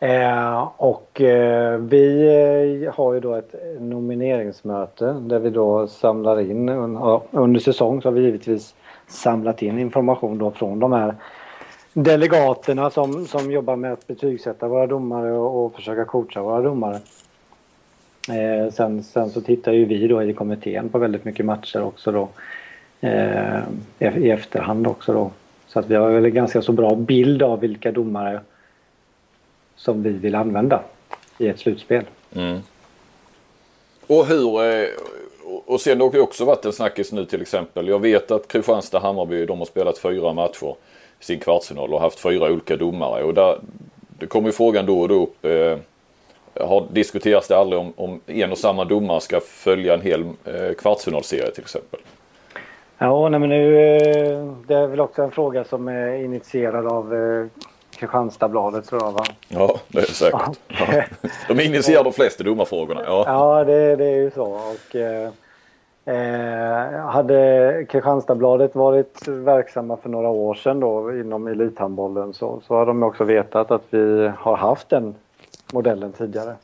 Eh, och eh, vi eh, har ju då ett nomineringsmöte där vi då samlar in, under säsong så har vi givetvis samlat in information då från de här delegaterna som, som jobbar med att betygsätta våra domare och, och försöka coacha våra domare. Eh, sen, sen så tittar ju vi då i kommittén på väldigt mycket matcher också då eh, e-, i efterhand också då. Så att vi har väl en ganska så bra bild av vilka domare som vi vill använda i ett slutspel. Mm. Och hur, eh, och- sen har det också varit en snackis nu till exempel. Jag vet att Kristianstad Hammarby de har spelat fyra matcher i sin kvartsfinal och haft fyra olika domare. Och där, det kommer ju frågan då och då upp. Eh, har diskuterats det aldrig om, om en och samma domare ska följa en hel eh, kvartsfinalserie till exempel? Ja, nej, men nu, det är väl också en fråga som är initierad av Kristianstadsbladet tror jag va? Ja, det är säkert. Ja. De initierar de flesta domarfrågorna. Ja. Ja, det, det är ju så. Och, eh, eh, hade Kristianstadsbladet varit verksamma för några år sedan då inom elithandbollen så, så har de också vetat att vi har haft den modellen tidigare.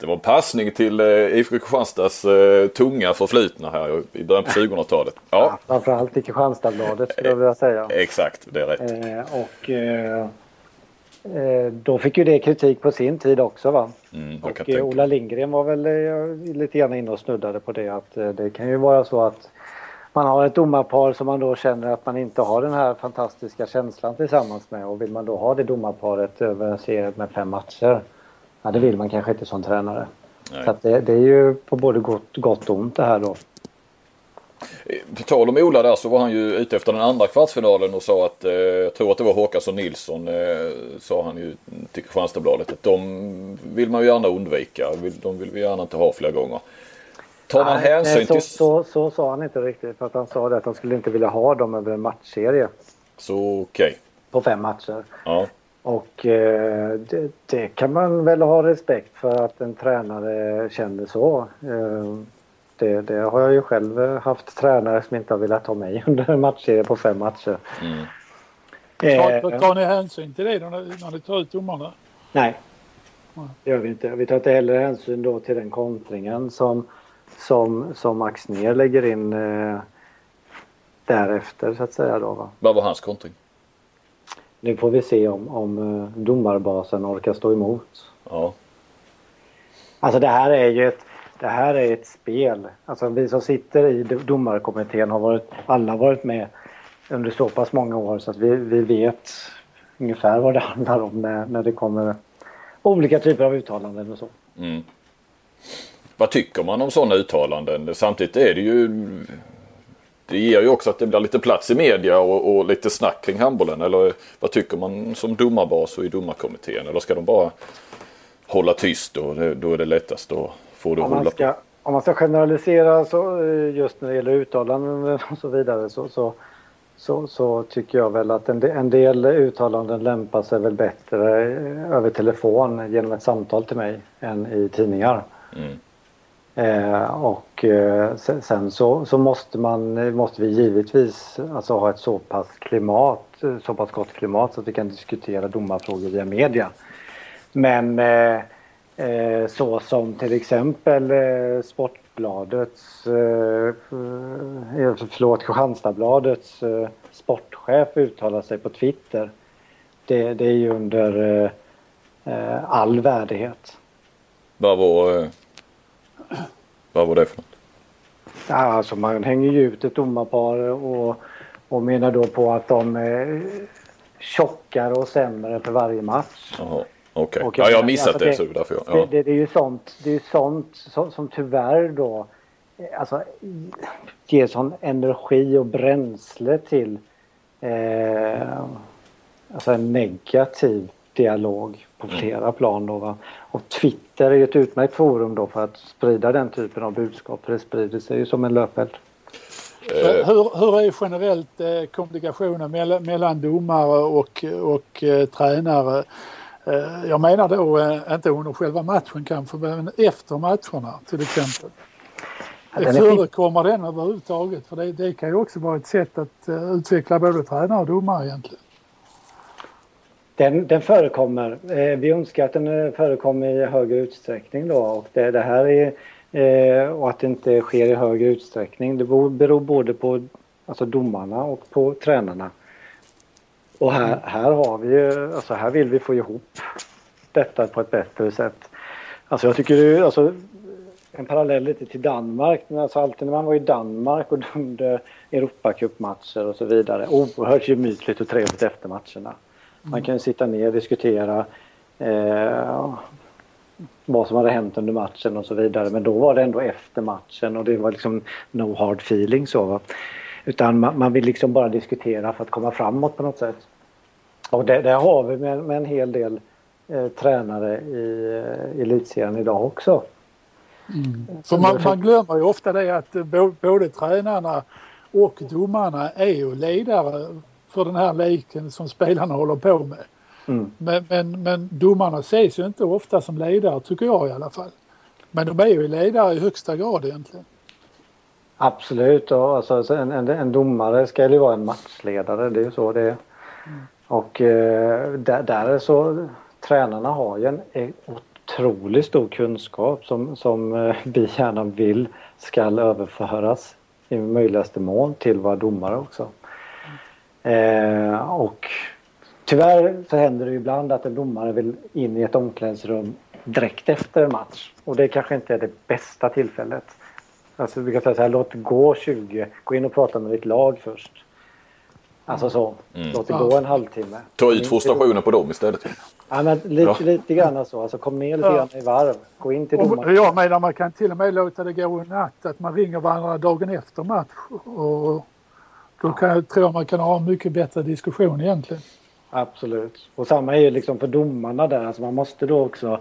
Det var en passning till eh, IFK Kristianstads eh, tunga förflutna här i början på 2000-talet. Ja, Framförallt i Kristianstadsbladet skulle jag vilja säga. exakt. Det är rätt. Eh, och eh, då fick ju det kritik på sin tid också va? Mm, Och eh, tänka. Ola Lindgren var väl eh, lite grann inne och snuddade på det att eh, det kan ju vara så att man har ett domarpar som man då känner att man inte har den här fantastiska känslan tillsammans med och vill man då ha det domarparet över en serie med fem matcher Ja, det vill man kanske inte som tränare. Nej. Så det, det är ju på både gott, gott och ont det här då. På tal om Ola där så var han ju ute efter den andra kvartsfinalen och sa att, eh, jag tror att det var Håkansson Nilsson, eh, sa han ju till Kristianstadsbladet, att de vill man ju gärna undvika. De vill vi gärna inte ha flera gånger. Tar man Nej, hänsyn nej, så, till... så, så sa han inte riktigt. För att han sa det att han skulle inte vilja ha dem över en matchserie Så okej. på fem matcher. Ja. Och eh, det, det kan man väl ha respekt för att en tränare känner så. Eh, det, det har jag ju själv eh, haft tränare som inte har velat ha mig under en matchserie på fem matcher. Mm. Tar, Eh, tar ni hänsyn till det när ni, när ni tar ut domarna? nej, Nej. det gör vi inte. Vi tar inte heller hänsyn då till den kontringen som, som, som Axnér lägger in eh, därefter så att säga. Då, va? Vad var hans kontring? Nu får vi se om, om eh, domarbasen orkar stå emot. Ja. Alltså det här är ju ett, det här är ett spel. Alltså vi som sitter i domarkommittén har varit, alla varit med under så pass många år så att vi, vi vet ungefär vad det handlar om när, när det kommer olika typer av uttalanden och så. Mm. Vad tycker man om sådana uttalanden? Samtidigt är det ju... Det ger ju också att det blir lite plats i media och, och lite snack kring handbollen. Eller vad tycker man som domarbas och i domarkommittén? Eller ska de bara hålla tyst och då är det lättast att få det att Om man, rulla ska, på? om man ska generalisera så eh, just när det gäller uttalanden och så vidare så, så, så, så tycker jag väl att en, de- en del uttalanden lämpar sig väl bättre eh, över telefon genom ett samtal till mig än i tidningar. Mm. Eh, och eh, sen, sen så, så måste, man, måste vi givetvis alltså, ha ett så pass, klimat, eh, så pass gott klimat så att vi kan diskutera domarfrågor via media. Men eh, eh, så som till exempel eh, Sportbladets, eh, eh, förlåt Kristianstadsbladets eh, sportchef uttalar sig på Twitter. Det, det är ju under eh, eh, all värdighet. Vad var, eh, vad var det för något? Ja, alltså man hänger ju ut ett domarpar och, och menar då på att de är tjockare och sämre för varje match. Jaha, okej. Och Ja, jag har missat alltså det, så därför jag, Det, ja. det, det är ju sånt, det är ju sånt som, som tyvärr då eh, alltså, ger sån energi och bränsle till eh, alltså en negativ dialog på Mm. flera plan. Då, va? Och Twitter är ju ett utmärkt forum då för att sprida den typen av budskap. För det sprider sig ju som en löpeld. Eh, Hur, hur är generellt eh, kommunikationen mellan, mellan domare och, och eh, tränare? Eh, jag menar då eh, inte under själva matchen kanske, men efter matcherna till exempel. Ja. Förekommer den överhuvudtaget? För det, det kan ju också vara ett sätt att eh, utveckla både tränare och domare egentligen. Den, den förekommer. Vi önskar att den förekommer i högre utsträckning då. Och det, det här är, och att det inte sker i högre utsträckning. Det beror, beror både på alltså domarna och på tränarna. Och här, här har vi ju, alltså här vill vi få ihop detta på ett bättre sätt. Alltså jag tycker det är, alltså en parallell lite till Danmark. Men Alltså alltid när man var i Danmark och dömde Europacupmatcher och så vidare. Oerhört gemytligt och trevligt efter matcherna. Man kan ju sitta ner och diskutera eh, vad som hade hänt under matchen och så vidare. Men då var det ändå efter matchen och det var liksom no hard feeling så. Va? Utan man, man vill liksom bara diskutera för att komma framåt på något sätt. Och det, det har vi med, med en hel del eh, tränare i eh, elitserien idag också. För man, man glömmer ju ofta det att eh, bo- både tränarna och domarna är ju ledare för den här leken som spelarna håller på med. Mm. Men, men, men domarna ses ju inte ofta som ledare tycker jag i alla fall. Men de är ju ledare i högsta grad egentligen. Absolut. Och alltså, så en, en, en domare ska ju vara en matchledare. Det är ju så det är. Och eh, där, där är så tränarna har ju en otroligt stor kunskap som, som eh, vi gärna vill ska överföras i möjligaste mån till våra domare också. Eh, och tyvärr så händer det ibland att en domare vill in i ett omklädningsrum direkt efter en match. Och det kanske inte är det bästa tillfället. Alltså vi kan säga så här, låt gå 20, gå in och prata med ditt lag först. Alltså så, Mm. låt det Ja. gå en halvtimme. Ta ut frustrationen på dem istället. Ja, men lite, Ja. lite grann så, alltså kom ner lite Ja. grann i varv. Gå in till Och domaren. jag menar man kan till och med låta det gå en natt att man ringer varandra dagen efter match. Och då kan, jag tror jag man kan ha en mycket bättre diskussion egentligen. Absolut. Och samma är ju liksom för domarna där. Alltså man måste då också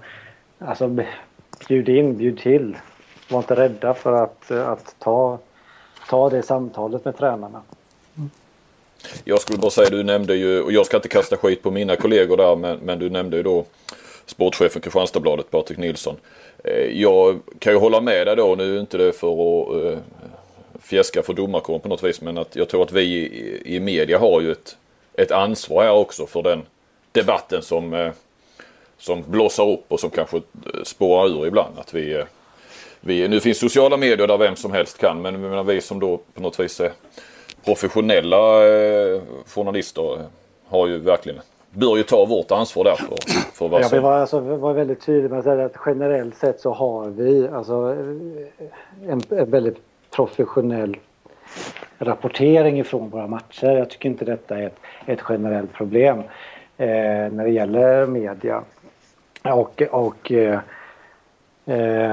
alltså, b- bjud in, bjud till. Var inte rädda för att, eh, att ta, ta det samtalet med tränarna. Jag skulle bara säga, du nämnde ju, och jag ska inte kasta skit på mina kollegor där, men, men du nämnde ju då sportchefen Kristianstadsbladet, Patrik Nilsson. Eh, jag kan ju hålla med dig då, nu är inte det för att eh, fjäska för domarkåren på något vis, men att jag tror att vi i, i media har ju ett, ett ansvar här också för den debatten som, eh, som blossar upp och som kanske spårar ur ibland. Att vi, vi, nu finns sociala medier där vem som helst kan, men vi som då på något vis är professionella eh, journalister har ju verkligen, bör ju ta vårt ansvar där för, för vad Jag vill som... vara, alltså, vara väldigt tydlig med att säga att generellt sett så har vi alltså, eh, en, en väldigt professionell rapportering ifrån våra matcher. Jag tycker inte detta är ett, ett generellt problem eh, när det gäller media. Och, och, eh, eh,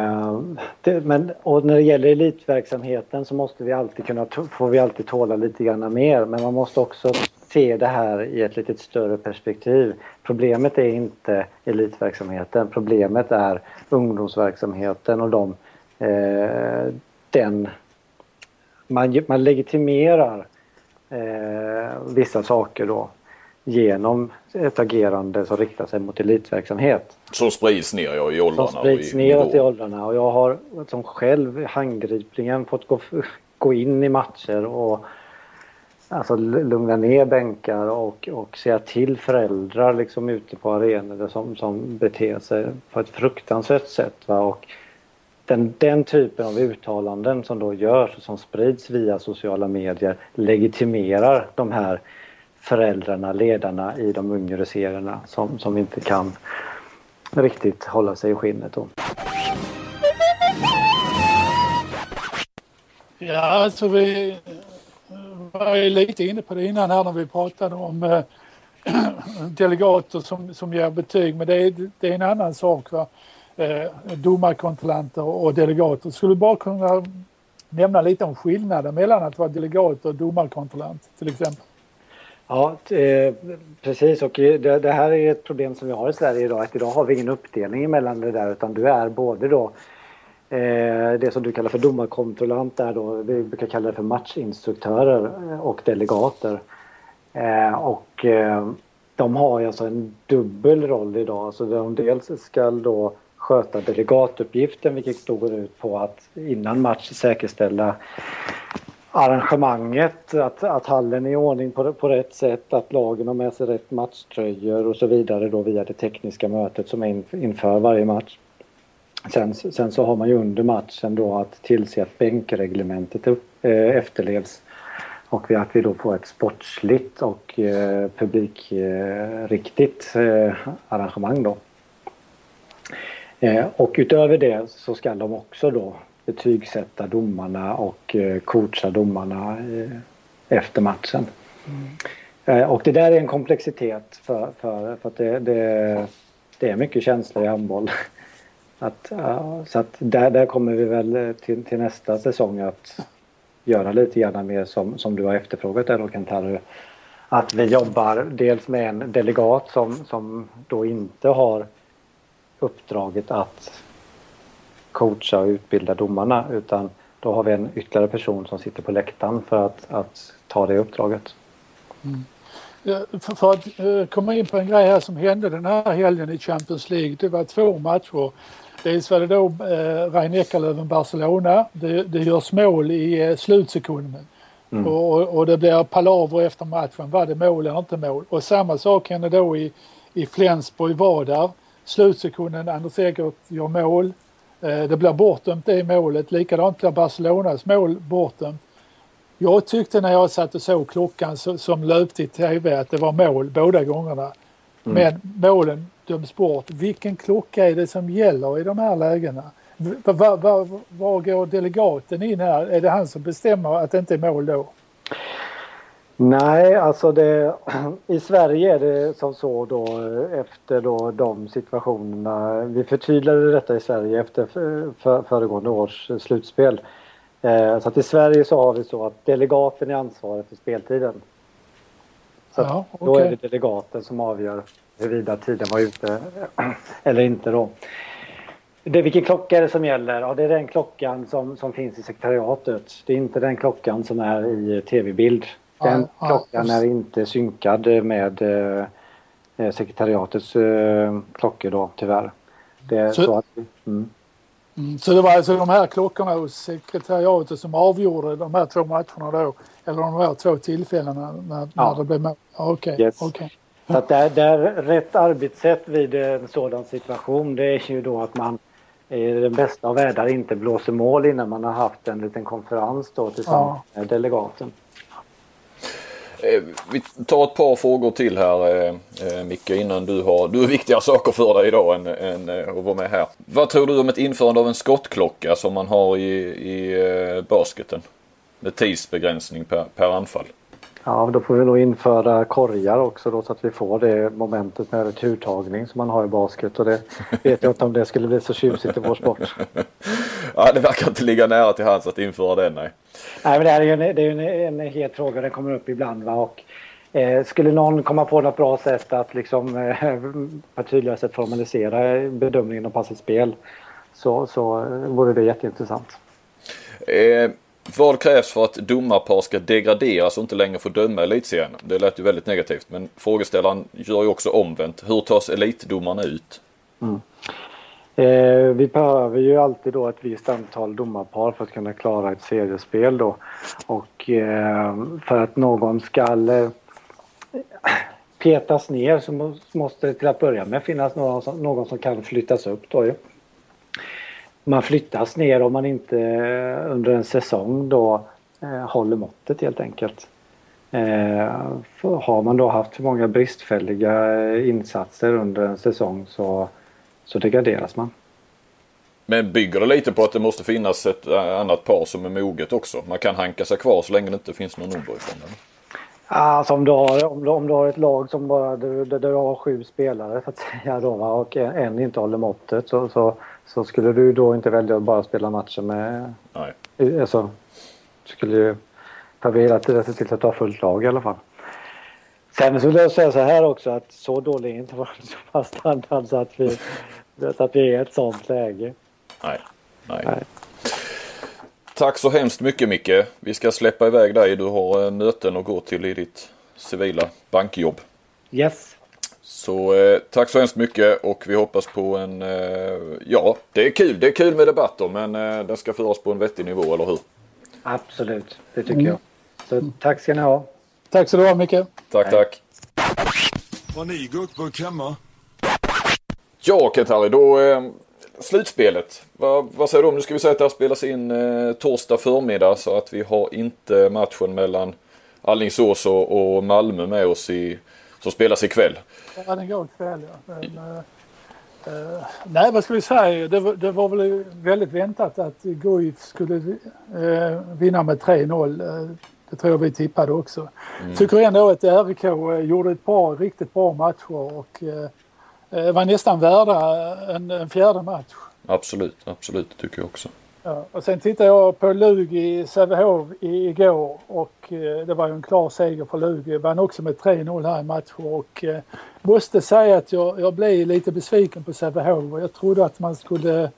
det, men, och när det gäller elitverksamheten så måste vi alltid kunna, får vi alltid tåla lite grann mer. Men man måste också se det här i ett lite större perspektiv. Problemet är inte elitverksamheten. Problemet är ungdomsverksamheten och de eh, den... Man, man legitimerar eh, vissa saker då genom ett agerande som riktar sig mot elitverksamhet. Som sprids ner ja, i åldrarna? Som sprids neråt i åldrarna och jag har som själv handgripligen fått gå, gå in i matcher och alltså, lugna ner bänkar och, och säga till föräldrar liksom ute på arenor som, som beter sig på ett fruktansvärt sätt. Va? Och den, den typen av uttalanden som då görs och som sprids via sociala medier legitimerar de här föräldrarna, ledarna i de yngre serierna som, som inte kan riktigt hålla sig i skinnet. Då. Ja, alltså vi var ju lite inne på det innan här när vi pratade om äh, delegater som, som ger betyg, men det är, det är en annan sak. Va? Äh, domarkontrollanter och delegater. Skulle du bara kunna nämna lite om skillnaden mellan att vara delegat och domarkontrollant till exempel? Ja, eh, precis. Och eh, det, det, här är ett problem som vi har i Sverige idag. Att idag har vi ingen uppdelning mellan det där utan du är både då eh, det som du kallar för domarkontrollant där då, vi brukar kalla det för matchinstruktörer eh, och delegater. Eh, och eh, de har alltså en dubbel roll idag. Alltså de dels ska då sköta delegatuppgiften vilket då går ut på att innan match säkerställa arrangemanget, att, att hallen är i ordning på, på rätt sätt, att lagen har med sig rätt matchtröjor och så vidare då via det tekniska mötet som är inför varje match. Sen, sen så har man ju under matchen då att tillse att bänkreglementet eh, efterlevs och att vi då får ett sportsligt och eh, publikriktigt eh, eh, arrangemang då. Eh, och utöver det så ska de också då betygsätta domarna och eh, coacha domarna eh, efter matchen. Mm. Och det där är en komplexitet för, för, för att det, det, det är mycket känslor i handboll. Att, så att där, där kommer vi väl till, till nästa säsong att göra lite grann mer som, som du har efterfrågat där då Kent Att vi jobbar dels med en delegat som, som då inte har uppdraget att coacha och utbilda domarna utan då har vi en ytterligare person som sitter på läktaren för att, att ta det uppdraget. Mm. För, för, att uh, komma in på en grej här som hände den här helgen i Champions League. Det var två matcher. Dels var det då uh, Rein Eckerlöven-Barcelona. Det, det görs mål i uh, slutsekunden. Mm. Och, och, det blir palaver efter matchen. Var det mål eller inte mål? Och samma sak hände då i, i Flensburg-Vadar. Slutsekunden, Anders Egert gör mål. Eh, det blir bortdömt det målet. Likadant blir Barcelonas mål bortdömt. Jag tyckte när jag satt och såg klockan som löpte i tv att det var mål båda gångerna. Mm. Men målen döms bort. Vilken klocka är det som gäller i de här lägena? Var, var, var går delegaten in här? Är det han som bestämmer att det inte är mål då? Nej, alltså det, i Sverige är det som så då efter då de situationerna. Vi förtydligade detta i Sverige efter för, föregående års slutspel. Eh, så att i Sverige så har vi så att delegaten är ansvarig för speltiden. Så ja, okay. då är det delegaten som avgör huruvida tiden var ute eller inte då. Det, vilken klocka är det som gäller? Ja, det är den klockan som, som finns i sekretariatet. Det är inte den klockan som är i tv-bild. Den ja, klockan ja, är inte synkad med eh, eh, sekretariatets eh, klockor då tyvärr. Det så, så att, mm. Mm, så det var alltså de här klockorna hos sekretariatet som avgjorde de här två matcherna då? Eller de här två tillfällena när, ja. när det blev mål? Okej. Okay, yes. okay. Så att där, där rätt arbetssätt vid en sådan situation det är ju då att man i den bästa av världar inte blåser mål innan man har haft en liten konferens då tillsammans ja. med delegaten. Eh, vi tar ett par frågor till här eh, eh, Micke innan du har, du har viktiga saker för dig idag än, än att vara med här. Vad tror du om ett införande av en skottklocka som man har i, i basketen? Med tidsbegränsning per, per anfall. Ja, då får vi nog införa korgar också då så att vi får det momentet med returtagning som man har i basket och det vet jag inte om det skulle bli så tjusigt i vår sport. ja, det verkar inte ligga nära till hands att införa den, nej. Nej, men det här är ju en, det är en, en het fråga, den kommer upp ibland va och eh, skulle någon komma på något bra sätt att liksom eh, på ett tydligare sätt formalisera bedömningen av passets spel så, så vore det jätteintressant. Eh, vad krävs för att domarpar ska degraderas och inte längre få döma elitserien? Det lät ju väldigt negativt men frågeställaren gör ju också omvänt. Hur tas elitdomarna ut? Mm. Eh, vi behöver ju alltid då ett visst antal domarpar för att kunna klara ett seriespel då. Och eh, för att någon ska eh, petas ner så måste det till att börja med finnas någon som, någon som kan flyttas upp då ju. Man flyttas ner om man inte eh, under en säsong då eh, håller måttet helt enkelt. Eh, har man då haft för många bristfälliga eh, insatser under en säsong så så degraderas man. Men bygger det lite på att det måste finnas ett eh, annat par som är moget också? Man kan hanka sig kvar så länge det inte finns någon underifrån? Alltså om du, har, om, du, om du har ett lag som bara där, där du har sju spelare så att säga då, och en, en inte håller måttet så, så, så, skulle du då inte välja att bara spela matchen med... Nej. Alltså, skulle ju ta hela tiden se till att du har fullt lag i alla fall. Sen vill jag säga så här också att så dålig är inte vår standard så att vi så att vi är i ett sånt läge. Nej. Nej. Nej. Tack så hemskt mycket Micke. Vi ska släppa iväg dig. Du har eh, möten att gå till i ditt civila bankjobb. Yes. Så eh, tack så hemskt mycket och vi hoppas på en, eh, ja det är kul. Det är kul med debatter men eh, den ska föras på en vettig nivå, eller hur? Absolut, det tycker mm. jag. Så tack ska ni ha. Tack så du ha Micke. Tack, tack. Har ni gurkburk hemma? Ja, Kent-Harry, då eh, slutspelet. Va, vad säger du om, nu ska vi säga att det här spelas in eh, torsdag förmiddag så att vi har inte matchen mellan Alingsås och, och Malmö med oss i, som spelas ikväll. Ja, den går ikväll ja. Men, eh, eh, nej, vad ska vi säga? Det var, det var väl väldigt väntat att Guif skulle eh, vinna med 3-0. Eh, det tror jag vi tippade också. Mm. Tycker ändå att RIK eh, gjorde ett par riktigt bra matcher och eh, var nästan värda en, en fjärde match. Absolut, absolut, det tycker jag också. Ja, och sen tittade jag på Lugi Sävehof igår och eh, det var ju en klar seger för Lugi. Vann också med 3-0 här i matchen och eh, måste säga att jag, jag blev lite besviken på Sävehof. Jag trodde att man skulle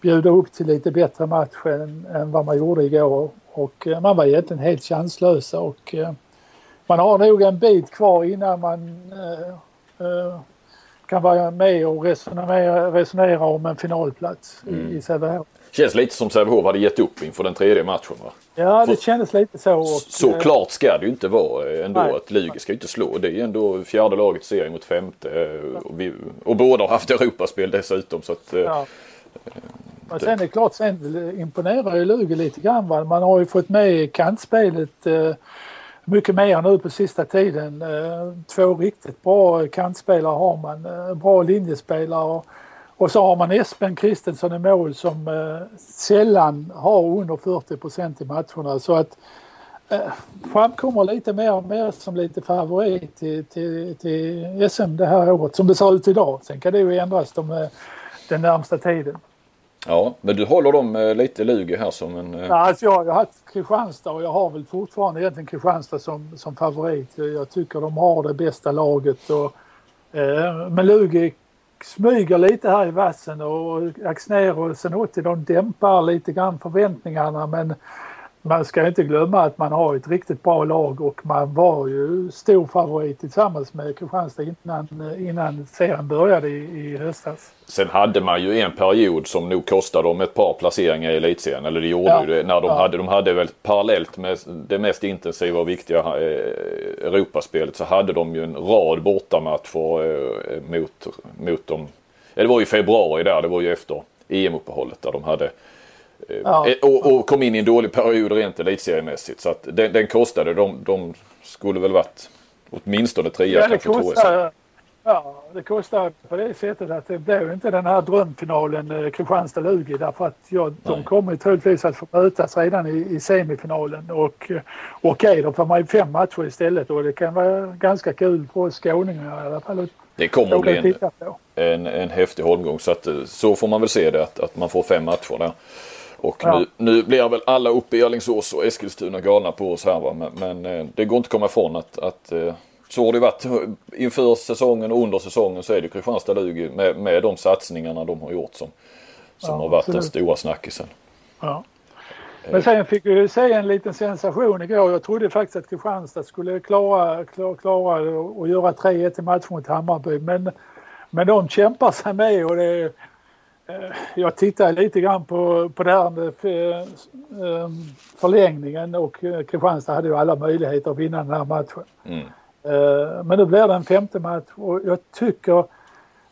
bjuda upp till lite bättre match än, än vad man gjorde igår. Och eh, man var egentligen helt chanslösa och eh, man har nog en bit kvar innan man eh, kan vara med och resonera, resonera om en finalplats mm. i Sävehof. Känns lite som Sävehof hade gett upp inför den tredje matchen va? Ja det För, kändes lite så. Och, så klart ska det ju inte vara ändå nej, att Lugi ska ju inte slå. Det är ju ändå fjärde laget serie mot femte. Och, vi, och båda har haft Europaspel dessutom så att ja. Men sen är det klart, sen imponerar ju Lugi lite grann. Va? Man har ju fått med kantspelet eh, mycket mer nu på sista tiden. Eh, två riktigt bra kantspelare har man. Eh, bra linjespelare. Och, och så har man Espen Kristensson i mål som eh, sällan har under 40 procent i matcherna. Så att framkommer lite mer och mer som lite favorit till, till, till SM det här året som det ser ut idag. Sen kan det ju ändras de, den närmsta tiden. Ja, men du håller dem eh, lite Lugi här som en... Eh... Ja, alltså jag har haft Kristianstad och jag har väl fortfarande egentligen Kristianstad som, som favorit. Jag tycker de har det bästa laget. Och, eh, men Lugi smyger lite här i vassen och Axnér och Zenotti de dämpar lite grann förväntningarna men man ska inte glömma att man har ett riktigt bra lag och man var ju stor favorit tillsammans med Kristianstad innan, innan serien började i, i höstas. Sen hade man ju en period som nog kostade dem ett par placeringar i elitserien. Eller det gjorde ja. ju det. När de, ja. hade, de hade väl parallellt med det mest intensiva och viktiga eh, Europaspelet så hade de ju en rad bortamatcher eh, mot, mot dem. Ja, det var ju februari där, det var ju efter EM-uppehållet där de hade Ja. Eh, och, och, kom in i en dålig period rent elitseriemässigt. Så att den, den kostade. De, de skulle väl varit åtminstone trea ja, kanske kostar, Ja, det kostar på det sättet att det blev inte den här drömfinalen eh, Kristianstad-Lugi därför att ja, de kommer troligtvis att få mötas redan i, i semifinalen och eh, okej, okay, då får man ju fem matcher istället och det kan vara ganska kul för oss skåningar i alla fall. Det kommer att bli en, en, en häftig holmgång så att så får man väl se det att, att man får fem matcher där. Och ja. nu, nu blir väl alla uppe i Alingsås och Eskilstuna galna på oss här va. Men, men eh, det går inte att komma ifrån att, att eh, så har det varit inför säsongen och under säsongen så är det Kristianstad Lugi med, med de satsningarna de har gjort som, som Ja, har varit den absolut. stora snackisen. Ja. Men sen fick vi se en liten sensation igår. Jag trodde faktiskt att Kristianstad skulle klara, klara, klara och göra 3-1 i matchen mot Hammarby. Men, men de kämpar sig med och det, eh, jag tittade lite grann på, på det här med för, eh, förlängningen och eh, Kristianstad hade ju alla möjligheter att vinna den här matchen. Mm. Eh, Men nu blir det en femte match och jag tycker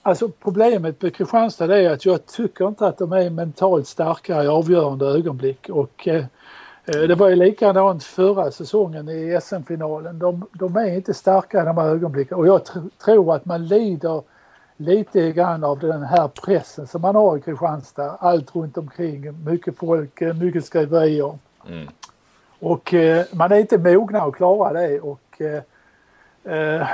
Alltså problemet med Kristianstad är att jag tycker inte att de är mentalt starka i avgörande ögonblick och eh, eh, det var ju likadant förra säsongen i SM-finalen. De, de är inte starka i de här ögonblicken och jag tr- tror att man lider lite grann av den här pressen som man har i Kristianstad. Allt runt omkring, mycket folk, mycket skriverier. Mm. Och eh, man är inte mogna att klara det och eh, eh,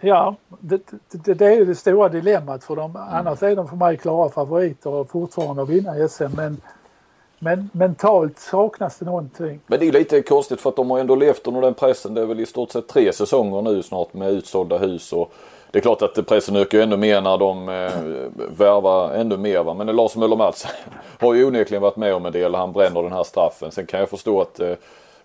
ja, det, det, det är det stora dilemmat för dem. Annars är de för mig klara favoriter och fortfarande att vinna SM men, men mentalt saknas det någonting. Men det är lite konstigt för att de har ändå levt under den pressen. Det är väl i stort sett tre säsonger nu snart med utsålda hus. Och det är klart att pressen ökar ännu mer när de eh, värvar ännu mer. Va? Men Lars Möller Mats har ju onekligen varit med om en del. Han bränner den här straffen. Sen kan jag förstå att eh,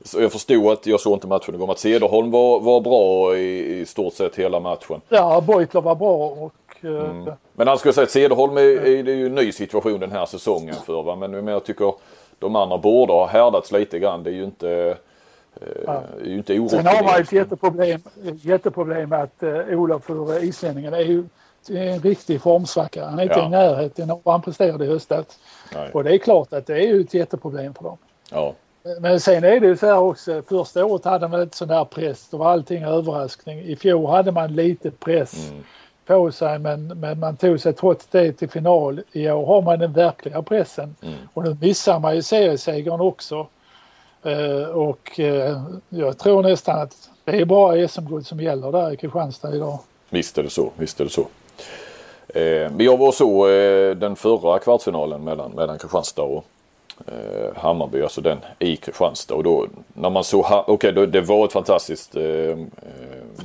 så jag förstod att, jag såg inte matchen igår, men att Cederholm var, var bra i, i stort sett hela matchen. Ja, Beutler var bra och eh, Men han skulle säga att Cederholm är, är, det ju en ny situation den här säsongen för va. Men, men jag tycker de andra borde ha härdats lite grann. Det är ju inte, eh, är ju inte Sen har man ett jätteproblem, jätteproblem att eh, Olof för islänningen är ju en riktig formsvacka. Han är inte Ja. i närheten av vad han presterade i höstas. Nej. Och det är klart att det är ju ett jätteproblem för dem. Ja. Men sen är det ju så här också. Första året hade man inte sån här press. Då var allting överraskning. I fjol hade man lite press Mm. på sig men, men man tog sig trots det till final. I år har man den verkliga pressen. Mm. Och nu missar man ju seriesegern också. Eh, och eh, jag tror nästan att det är bara SM-guld som gäller där i Kristianstad idag. Visst är det så, visst är det så. Eh, men jag var så eh, den förra kvartsfinalen mellan, mellan Kristianstad och eh, Hammarby, alltså den i Kristianstad. Och då när man såg, okej då- det var ett fantastiskt eh, eh,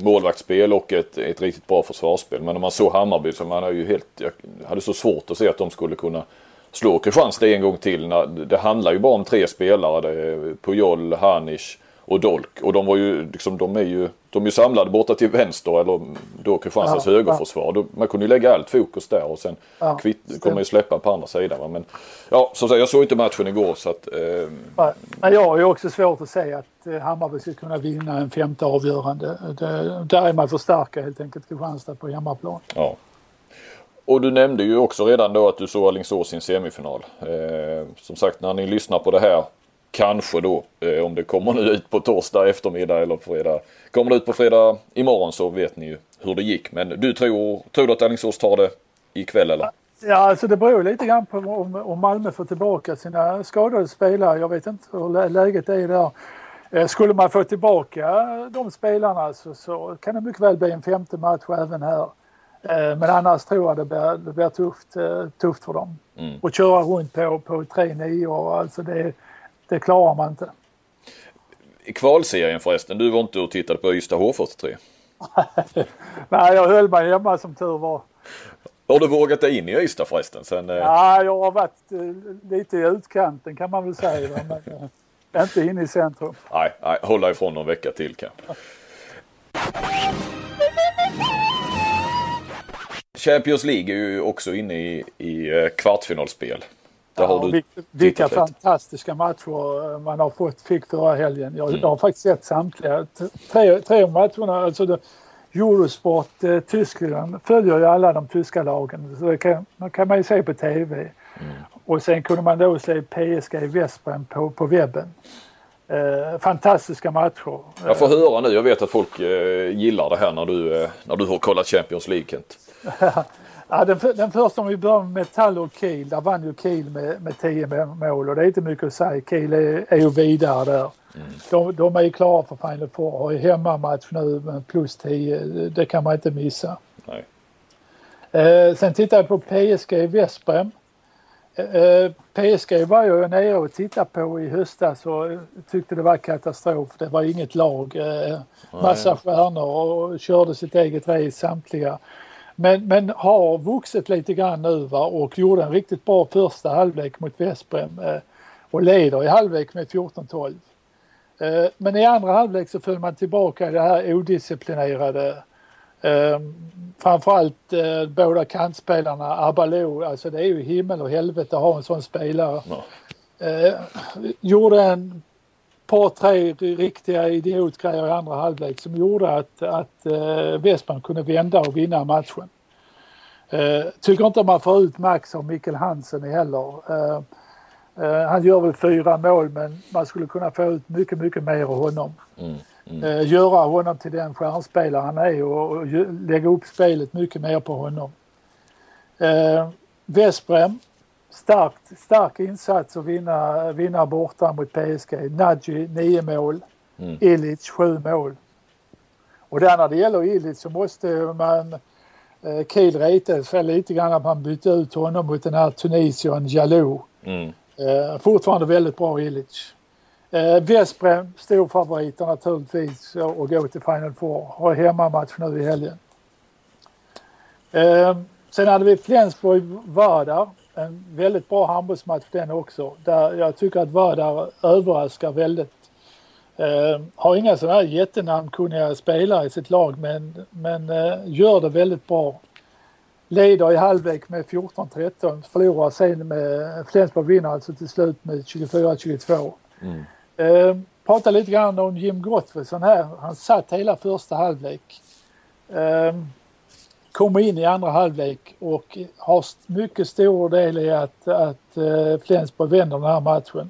målvaktsspel och ett, ett riktigt bra försvarsspel. Men när man såg Hammarby så man hade ju helt, jag hade så svårt att se att de skulle kunna slå Kristianstad en gång till. När, det handlar ju bara om tre spelare. Det är Pujol, Hanish och Dolk. Och de var ju liksom, de är ju, de är ju samlade borta till vänster eller då Kristianstads Ja, högerförsvar. Då, man kunde ju lägga allt fokus där och sen Ja, kommer ju släppa på andra sidan. Va? Men ja, som sagt jag såg inte matchen igår så att eh, Men jag har ju också svårt att säga att eh, Hammarby ska kunna vinna en femte avgörande. Det, där är man för starka helt enkelt Kristianstad på hemmaplan. Ja. Och du nämnde ju också redan då att du såg Alingsås i en semifinal. Eh, som sagt när ni lyssnar på det här kanske då eh, om det kommer nu ut på torsdag eftermiddag eller på fredag. Kommer det ut på fredag imorgon så vet ni ju hur det gick. Men du tror, tror du att Alingsås tar det ikväll eller? Ja, alltså det beror lite grann på om, om Malmö får tillbaka sina skadade spelare. Jag vet inte hur läget är där. Eh, skulle man få tillbaka de spelarna så, så kan det mycket väl bli en femte match även här. Eh, Men annars tror jag det blir, det blir tufft, eh, tufft för dem. Mm. Och köra runt på, på 3-9 år, alltså det, det klarar man inte. I kvalserien förresten, du var inte och tittade på Ystad H43. Nej, jag höll mig hemma som tur var. Har du vågat dig in i Ystad förresten? Sen, eh, Ja, jag har varit lite i utkanten kan man väl säga. Men, inte inne i centrum. nej, nej, hålla ifrån någon vecka till kanske. Champions League är ju också inne i, i eh, kvartsfinalspel. Där har Ja, du vilka, vilka fantastiska matcher eh, man har fått, fick förra helgen. Jag, Mm. jag har faktiskt sett samtliga. Tre, tre av matcherna, alltså det, Eurosport eh, Tyskland följer ju alla de tyska lagen. Så det kan, man kan man ju se på tv. Mm. Och sen kunde man då se PSG i Westbrem på, på webben. Eh, fantastiska matcher. Jag får höra nu, jag vet att folk eh, gillar det här när du, eh, när du har kollat Champions League Kent. Ja, den, för- den första om vi börjar med Metall och Kiel, där vann ju Kiel med, med 10 mål och det är inte mycket att säga. Kiel är, är ju vidare där. De, de är ju klara för Final Four, har ju hemmamatch nu med plus 10. Det kan man inte missa. Nej. Eh, sen tittar jag på PSG i Westbrem. Eh, PSG var jag nere och tittade på i höstas och tyckte det var katastrof. Det var inget lag. Eh, massa stjärnor och körde sitt eget race samtliga. Men, men har vuxit lite grann nu va? och gjorde en riktigt bra första halvlek mot Vesprem eh, och leder i halvlek med 14-12. Eh, men i andra halvlek så föll man tillbaka i det här odisciplinerade Eh, framförallt eh, båda kantspelarna, Abalou, alltså det är ju himmel och helvete att ha en sån spelare. Ja. Eh, gjorde en par, tre riktiga idiotgrejer i andra halvlek som gjorde att, att eh, Westman kunde vända och vinna matchen. Eh, tycker inte man får ut max av Mikkel Hansen heller. Eh, han gör väl fyra mål men man skulle kunna få ut mycket, mycket mer av honom. Mm. Mm. Göra honom till den stjärnspelare han är och, och lägga upp spelet mycket mer på honom. Vesprem, starkt, stark insats att vinna, vinna borta mot PSG. Nadji 9 mål, mm. Illich 7 mål. Och där när det gäller Illich så måste man eh, Kiel reta sig lite grann att man bytte ut honom mot den här Tunisien Jalou. Mm. Eh, fortfarande väldigt bra Illich. Eh, Vesprem, storfavoriter naturligtvis att gå till Final Four. Har hemmamatch nu i helgen. Eh, sen hade vi Flensburg-Vardar. En väldigt bra handbollsmatch den också. Där jag tycker att Vardar överraskar väldigt. Eh, har inga sådana här jättenamnkunniga spelare i sitt lag men, men eh, gör det väldigt bra. Leder i halvlek med 14-13. Förlorar sen med Flensburg vinner alltså till slut med 24-22. Mm. Eh, prata lite grann om Jim Gottfridsson här. Han satt hela första halvlek. Eh, kommer in i andra halvlek och har mycket stor del i att, att eh, Flensburg vänder den här matchen.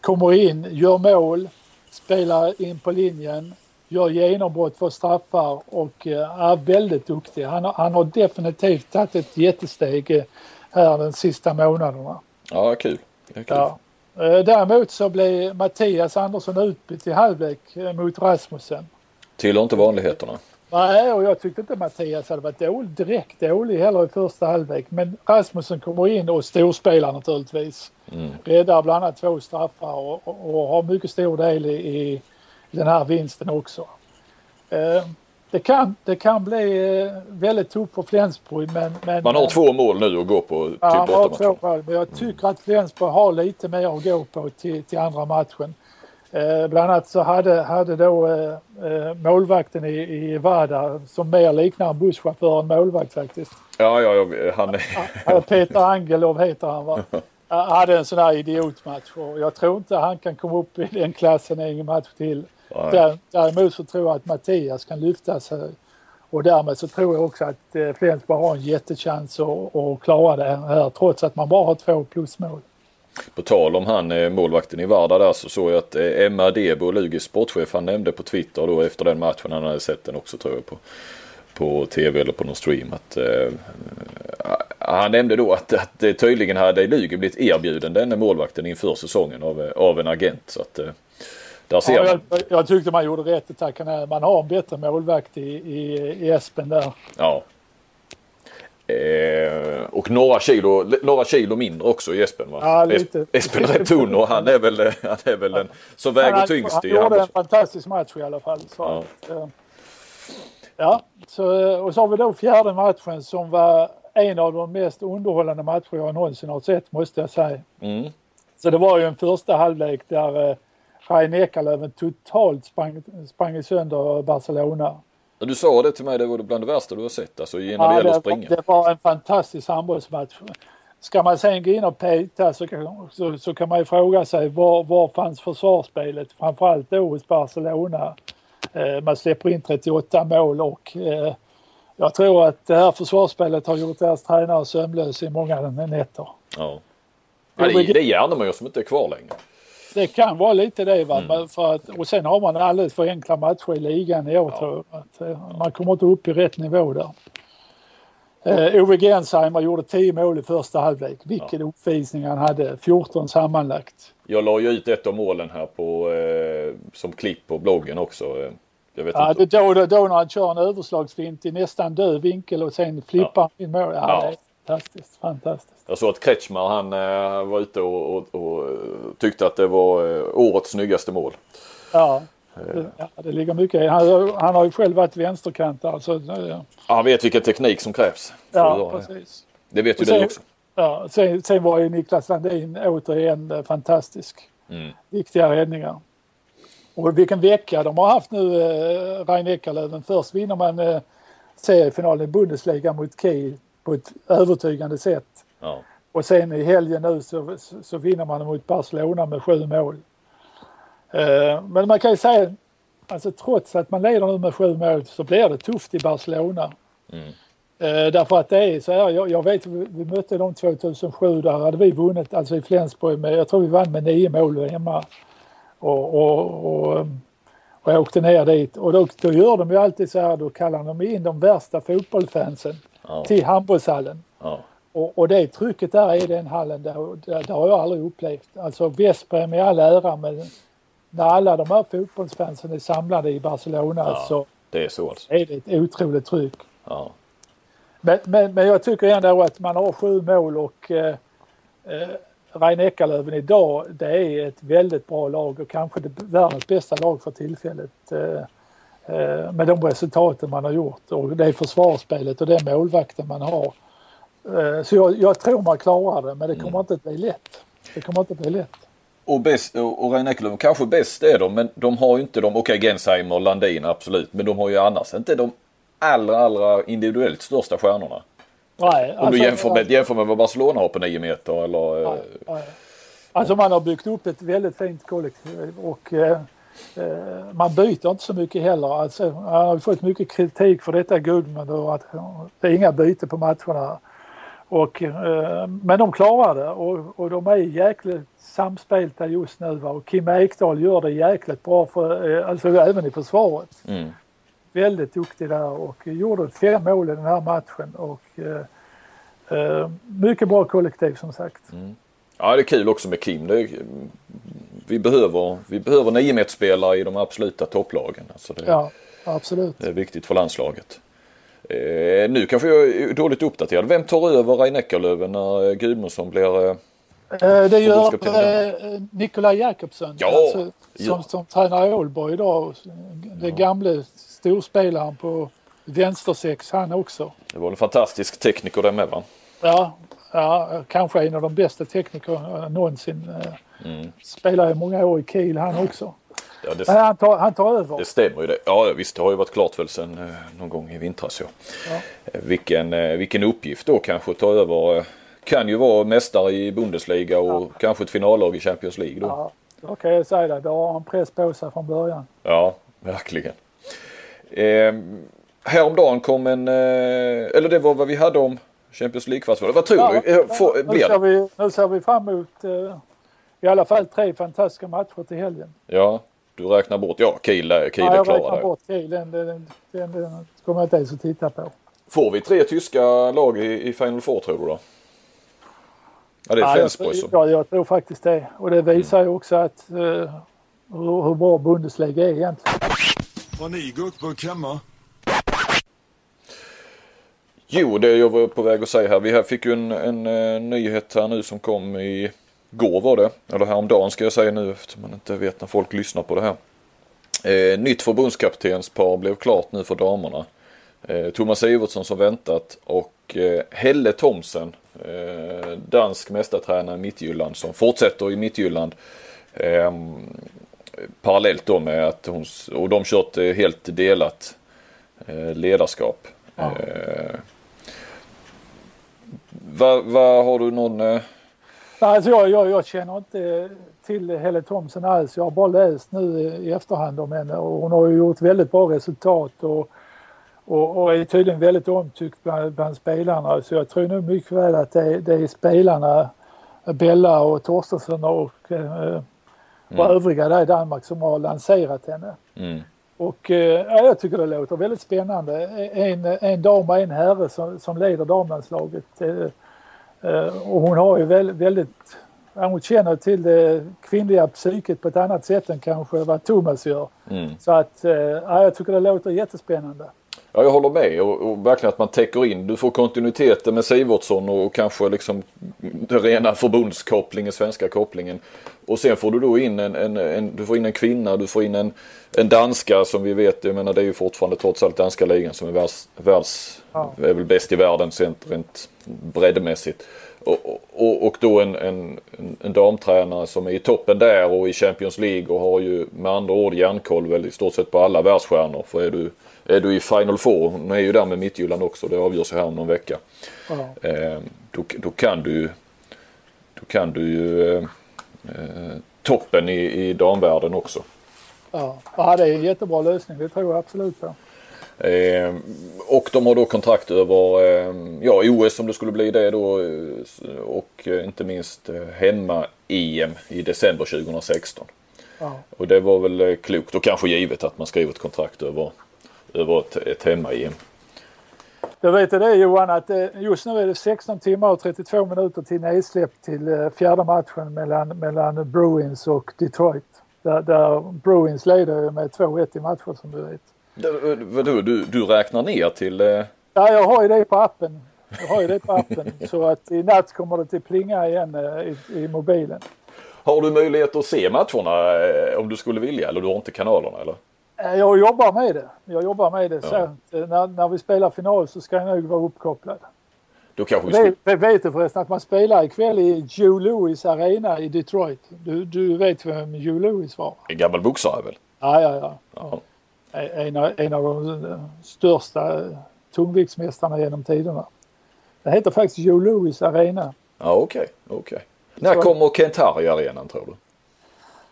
Kommer in, gör mål, spelar in på linjen, gör genombrott för straffar och eh, är väldigt duktig. Han, han har definitivt tagit ett jättesteg eh, här de sista månaderna. Ja, kul. kul. Ja. Däremot så blev Mattias Andersson utbytt i halvlek mot Rasmussen. Tillhör inte vanligheterna. Nej, och jag tyckte inte Mattias hade varit dålig, direkt dålig heller i första halvlek. Men Rasmussen kommer in och storspelar naturligtvis. Mm. Räddar bland annat två straffar och, och, och har mycket stor del i, i den här vinsten också. Eh, det kan, det kan bli eh, väldigt tufft för Flensburg men, men... Man har två mål nu att gå på ja, man har två mål, men jag tycker att Flensburg har lite mer att gå på till, till andra matchen. Eh, bland annat så hade, hade då eh, eh målvakten i, i Vada som mer liknar en busschaufför än målvakt faktiskt. Ja, ja, ja han är... Peter Angelov heter han va? hade en sån här idiotmatch och jag tror inte han kan komma upp i den klassen en match till. Däremot så tror jag att Mattias kan lyfta sig och därmed så tror jag också att eh, Flensburg har en jättechans att, att klara det här trots att man bara har två plusmål. På tal om han eh, målvakten i Varda där så såg jag att eh, Emma Debo, Lugis sportchef, han nämnde på Twitter då efter den matchen, han hade sett den också tror jag på, på tv eller på någon stream. Att, eh, han nämnde då att, att det tydligen hade Lugi blivit erbjuden denne målvakten inför säsongen av, av en agent. Så att, där ser ja, jag, jag tyckte man gjorde rätt att tacka nej. Man har en bättre målvakt i, i, i Espen där. Ja. Eh, och några kilo, några kilo mindre också i Espen va? Ja, lite. Espen Retuno han är väl, han är väl den som väger han, tyngst han, i Han gjorde en fantastisk match i alla fall. Så ja. Att, eh, ja, så, och så har vi då fjärde matchen som var en av de mest underhållande matcher jag någonsin har sett måste jag säga. Mm. Så det var ju en första halvlek där eh, Rein Ekalöven totalt sprang, sprang sönder Barcelona. Du sa det till mig, det var bland det värsta du har sett alltså när ja, det gäller att springa. Det var en fantastisk handbollsmatch. Ska man sen gå in och peta så, så, så kan man ju fråga sig var, var fanns försvarsspelet? Framförallt då hos Barcelona. Eh, man släpper in 38 mål och eh, jag tror att det här försvarsspelet har gjort deras tränare sömnlösa i många nätter. Ja. ja det, det är Järnemyr som inte är kvar längre det kan vara lite det. Va? Mm. För att, och sen har man alldeles för enkla matcher i ligan i år ja. tror jag. Att, eh, man kommer inte upp i rätt nivå där. Eh, Ove Gensheimer gjorde 10 mål i första halvlek. Vilken ja. uppvisning han hade. 14 sammanlagt. Jag la ju ut ett av målen här på, eh, som klipp på bloggen också. Jag vet ja, inte. Då, då, då när han kör en överslagsfint i nästan död vinkel och sen flippar ja. in mål. Ja, ja. Fantastiskt, fantastiskt. Jag såg att Kretschmar han eh, var ute och, och, och, tyckte att det var eh, årets snyggaste mål. Ja, Ja, det ligger mycket i. Han, han har ju själv varit vänsterkant alltså. Ja, han vet vilken teknik som krävs. Ja, det. precis. Det vet ju sen- du också. Ja, sen, sen var ju Niklas Landin återigen eh, fantastisk. Mm. Viktiga räddningar. Och vilken vecka de har haft nu, eh, Rein Eckerlöven. Först vinner man eh, seriefinalen i Bundesliga mot Kiel på ett övertygande sätt. Ja. Och sen i helgen nu så, så, så vinner man mot Barcelona med sju mål. Eh, men man kan ju säga, alltså trots att man leder nu med sju mål så blir det tufft i Barcelona. Mm. Eh, därför att det är så här, jag, jag vet vi, vi mötte dem 2007, där hade vi vunnit, alltså i Flensburg med, jag tror vi vann med nio mål hemma. Och, och, och, och jag åkte ner dit och då, då gör de ju alltid så här, då kallar de in de värsta fotbollsfansen Ja. till handbollshallen. Ja. Och, och det trycket där i den hallen, det, har jag aldrig upplevt. Alltså Vesprem i all ära men när alla de här fotbollsfansen är samlade i Barcelona Ja. så Det är så alltså. är det ett otroligt tryck. Ja. Men, men, men jag tycker ändå att man har sju mål och eh, eh, Rein Eckerlöven idag det är ett väldigt bra lag och kanske det världens bästa lag för tillfället. Eh, med de resultaten man har gjort och det försvarsspelet och den målvakten man har. Eh, så jag, jag tror man klarar det men det kommer inte att bli lätt. Det kommer inte att bli lätt. Och, bäst, och och Rein Eckerlöf, kanske bäst är de, men de har ju inte de, okej Gensheimer och Landin absolut, men de har ju annars inte de allra, allra individuellt största stjärnorna. Nej, Om du jämför med, jämför med vad Barcelona har på 9 meter eller... eh, Ja. Alltså man har byggt upp ett väldigt fint kollektiv och eh, eh, man byter inte så mycket heller. Alltså, han har fått mycket kritik för detta Gudmund och att det är inga byten på matcherna. Och, eh, men de klarar det och, och de är jäkligt samspelta just nu. Va? Och Kim Ekdahl gör det jäkligt bra, för, eh, alltså även i försvaret. Mm. Väldigt duktig där och gjorde fem mål i den här matchen. Och, eh, eh, mycket bra kollektiv som sagt. Ja det är kul också med Kim. Det vi, behöver, vi behöver 9 spelare i de absoluta topplagen. Alltså det, Ja, absolut. det är viktigt för landslaget. Eh, nu kanske jag är dåligt uppdaterad. Vem tar över Rein Eckerlöven när eh, Gudmundsson blir... Eh, Eh, Det gör eh, Nikolaj Jakobsson Ja, alltså, som, ja. som tränar Ålborg idag. Den gamle storspelaren på vänstersex han också. det var en fantastisk tekniker där med va? Ja, ja, kanske en av de bästa teknikerna någonsin. eh, Mm. Spelar i många år i Kiel han också. Ja, det, Men han tar, han tar över. det stämmer ju det. Ja visst det har ju varit klart väl sen eh, någon gång i vintras. Ja. Ja. Eh, Vilken, eh, vilken uppgift då kanske att ta över. eh, Kan ju vara mästare i Bundesliga och kanske ett finallag i Champions League då. Ja, då kan jag säga det. Då har han press på sig från början. Ja, verkligen. Eh, häromdagen kom en, eller det var vad vi hade om Champions League-kvartsfinalen. Vad tror Ja, du? Får, nu, blir det? vi, nu ser vi fram emot i alla fall tre fantastiska matcher till helgen. Ja, du räknar bort. Ja, Kiel, där- Kiel Ja, är jag klara räknar där. bort Kiel. Den, den, den, den kommer jag inte ens att titta på. Får vi tre tyska lag i, i Final Four tror du då? Ja, det är Ja, Flensburg jag, som... ja, jag tror faktiskt det. Och det visar ju också att eh, hur, hur bra Bundesliga är egentligen. Har ni guckburk hemma? Jo, det jag var på väg att säga här. Vi här fick ju en, en, eh, nyhet här nu som kom i går var det. Eller häromdagen ska jag säga nu eftersom man inte vet när folk lyssnar på det här. Eh, nytt förbundskaptenspar blev klart nu för damerna. Eh, Thomas Ivertsson som väntat och eh, Helle Thomsen, eh, dansk mästartränare i Mittjylland som fortsätter i Mittjylland. Eh, parallellt då med att hon, och de kört eh, helt delat eh, ledarskap. Ja. Eh, vad vad har du någon... Eh, Alltså jag, jag, jag känner inte till Helle Thomsen alls. Jag har bara läst nu i efterhand om henne och hon har ju gjort väldigt bra resultat och, och, och är tydligen väldigt omtyckt bland, bland spelarna. Så jag tror nog mycket väl att det, det är spelarna, Bella och Torstensson och, eh, och övriga där i Danmark som har lanserat henne. mm, Och eh, ja, jag tycker det låter väldigt spännande. En, en dam och en herre som, som leder damlandslaget. Eh, och hon har ju väl, väldigt, hon känner till det kvinnliga psyket på ett annat sätt än kanske vad Thomas gör. mm. Så att eh, ja, jag tycker det låter jättespännande. Ja, jag håller med och, och, verkligen att man täcker in. Du får kontinuiteten med Sivertsson och kanske liksom den rena förbundskopplingen, svenska kopplingen. Och sen får du då in en, en, en, du får in en kvinna, du får in en, en danska som vi vet, jag menar det är ju fortfarande trots allt danska ligan som är världs, världs ja. är väl bäst i världen sent rent breddmässigt. Och, och, och då en, en, en damtränare som är i toppen där och i Champions League och har ju med andra ord järnkoll väl i stort sett på alla världsstjärnor. För är du, är du i Final Four, hon är ju där med Midtjylland också, det avgörs ju här om någon vecka. Ja. Eh, då, då kan du då kan du ju eh, eh, toppen i, i damvärlden också. Ja. ja, det är en jättebra lösning. Det tror jag absolut på. Eh, och de har då kontrakt över eh, ja, OS om det skulle bli det då eh, och eh, inte minst eh, hemma-EM i december 2016. Ja. Och det var väl klokt och kanske givet att man skriver ett kontrakt över, över ett, ett hemma-EM. Jag vet det Johan att just nu är det 16 timmar och 32 minuter till nedsläpp till fjärde matchen mellan, mellan Bruins och Detroit. Där, där Bruins leder med 2-1 i matcher som du vet. Vadå, du, du räknar ner till? Eh... Ja, jag har ju det på appen. Jag har ju det på appen. så att i natt kommer det till plinga igen eh, i, i mobilen. Har du möjlighet att se matcherna eh, om du skulle vilja eller du har inte kanalerna eller? Eh, jag jobbar med det. Jag jobbar med det. Ja. Så, när, när vi spelar final så ska jag nog vara uppkopplad. Då kanske vi skulle... vet du förresten att man spelar ikväll i Joe Louis Arena i Detroit? Du, du vet vem Joe Louis var? En gammal boxare väl? Ja, ja, ja. ja en, en av de största tungviktsmästarna genom tiderna. Det heter faktiskt Joe Louis Arena. Ja okej, okay. Okay. När kommer Kent-Harry-arenan tror du?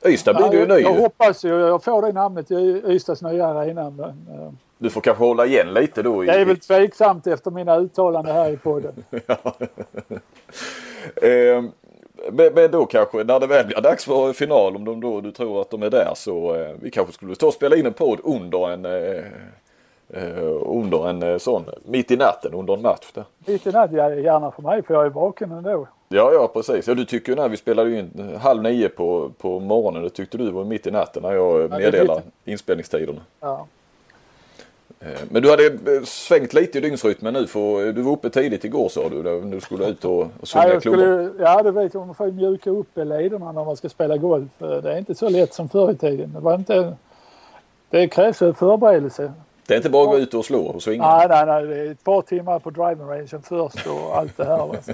Ystad blir ja, ju ny. Jag hoppas ju jag får det namnet i Ystads nya arena. Men, uh, du får kanske hålla igen lite då. Det är väl tveksamt efter mina uttalanden här i podden. eh, men, då kanske när det väl blir dags för final om de då, du tror att de är där så eh, vi kanske skulle ta och spela in en podd under en eh, eh under en eh, sån mitt i natten under en match. Där. Mitt i natten, ja, gärna för mig för jag är vaken ändå. Ja, ja precis. Ja, du tycker ju när vi spelade in halv nio på, på morgonen, det tyckte du var mitt i natten när jag ja, meddelade inspelningstiderna. Ja. Eh, men du hade eh, svängt lite i dygnsrytmen nu för du var uppe tidigt igår sa du du skulle ut och, och svänga ja, skulle, Ja, det vet jag. Man får mjuka upp lederna när man ska spela golf. Det är inte så lätt som förr i tiden. Det, var inte, det krävs förberedelse. Det är inte bara att gå ut och slå och swinga? Nej, nej, nej. Det är ett par timmar på driving range först och allt det här. Så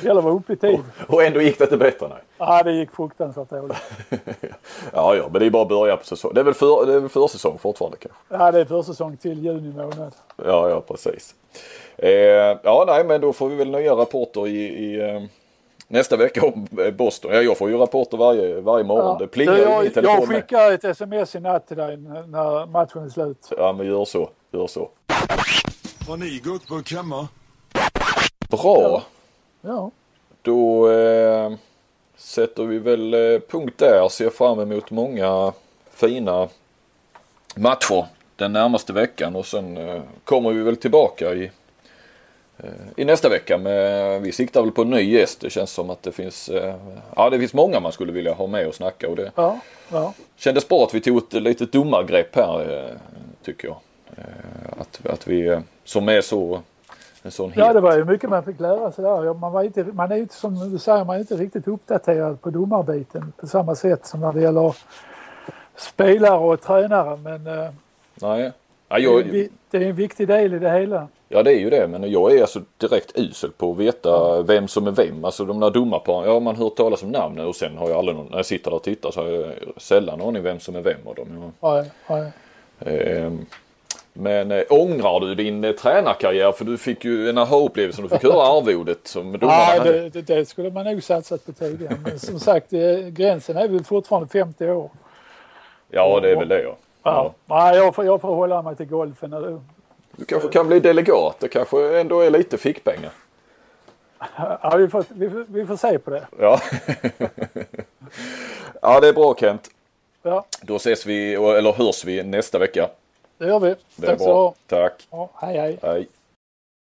det gäller att vara uppe i tid. Och, och ändå gick det inte bättre? Nej. Ja, det gick fruktansvärt dåligt. ja, ja, men det är bara att börja på säsong. Det är väl, för, det är väl försäsong fortfarande kanske? Ja, det är försäsong till juni månad. Ja, ja precis. Eh, ja, nej, men då får vi väl nya rapporter i, i eh, nästa vecka om eh, Boston. Ja, jag får ju rapporter varje, varje morgon. Ja. Det plingar jag, i telefonen. Jag skickar ett sms i natt till dig när matchen är slut. Ja, men gör så. Gör så. Har ni guckburk hemma? Bra. Ja. ja. Då eh, sätter vi väl eh, punkt där. Ser fram emot många fina matcher den närmaste veckan och sen eh, kommer vi väl tillbaka i, i nästa vecka. Med, vi siktar väl på en ny gäst. Det känns som att det finns, eh, ja, det finns många man skulle vilja ha med och snacka. Och det ja, ja. kändes bra att vi tog ett litet domargrepp här tycker jag. Att, att vi som är så en sån ja, det var ju mycket man fick lära sig där. Man, var inte, man är inte som du säger, man är inte riktigt uppdaterad på domarbiten på samma sätt som när det gäller spelare och tränare. Men eh, Nej. Ja, jag... det, är, det är en viktig del i det hela. Ja det är ju det men jag är alltså direkt usel på att veta vem som är vem. Alltså de där domarparen, ja man hör talas om namnen och sen har jag aldrig någon, när jag sitter där och tittar så har jag sällan aning vem som är vem av dem. Ja, ja. Ehm, men äh, ångrar du din äh, tränarkarriär? För du fick ju en aha-upplevelse. Du fick höra arvodet som domarna ja, det, det, det, skulle man nog satsat på tidigare. Men som sagt, äh, gränsen är väl fortfarande 50 år. Ja, det är väl det ja. Ja, ja. jag, får, jag får hålla mig till golfen. Du kanske kan bli delegat. Det kanske ändå är lite fickpengar. Ja, vi får, vi, får, vi får se på det. Ja. ja, det är bra Kent. Ja. Då ses vi, eller hörs vi nästa vecka. Det gör vi. Det Tack så. Tack. Ja, hej hej. Hej.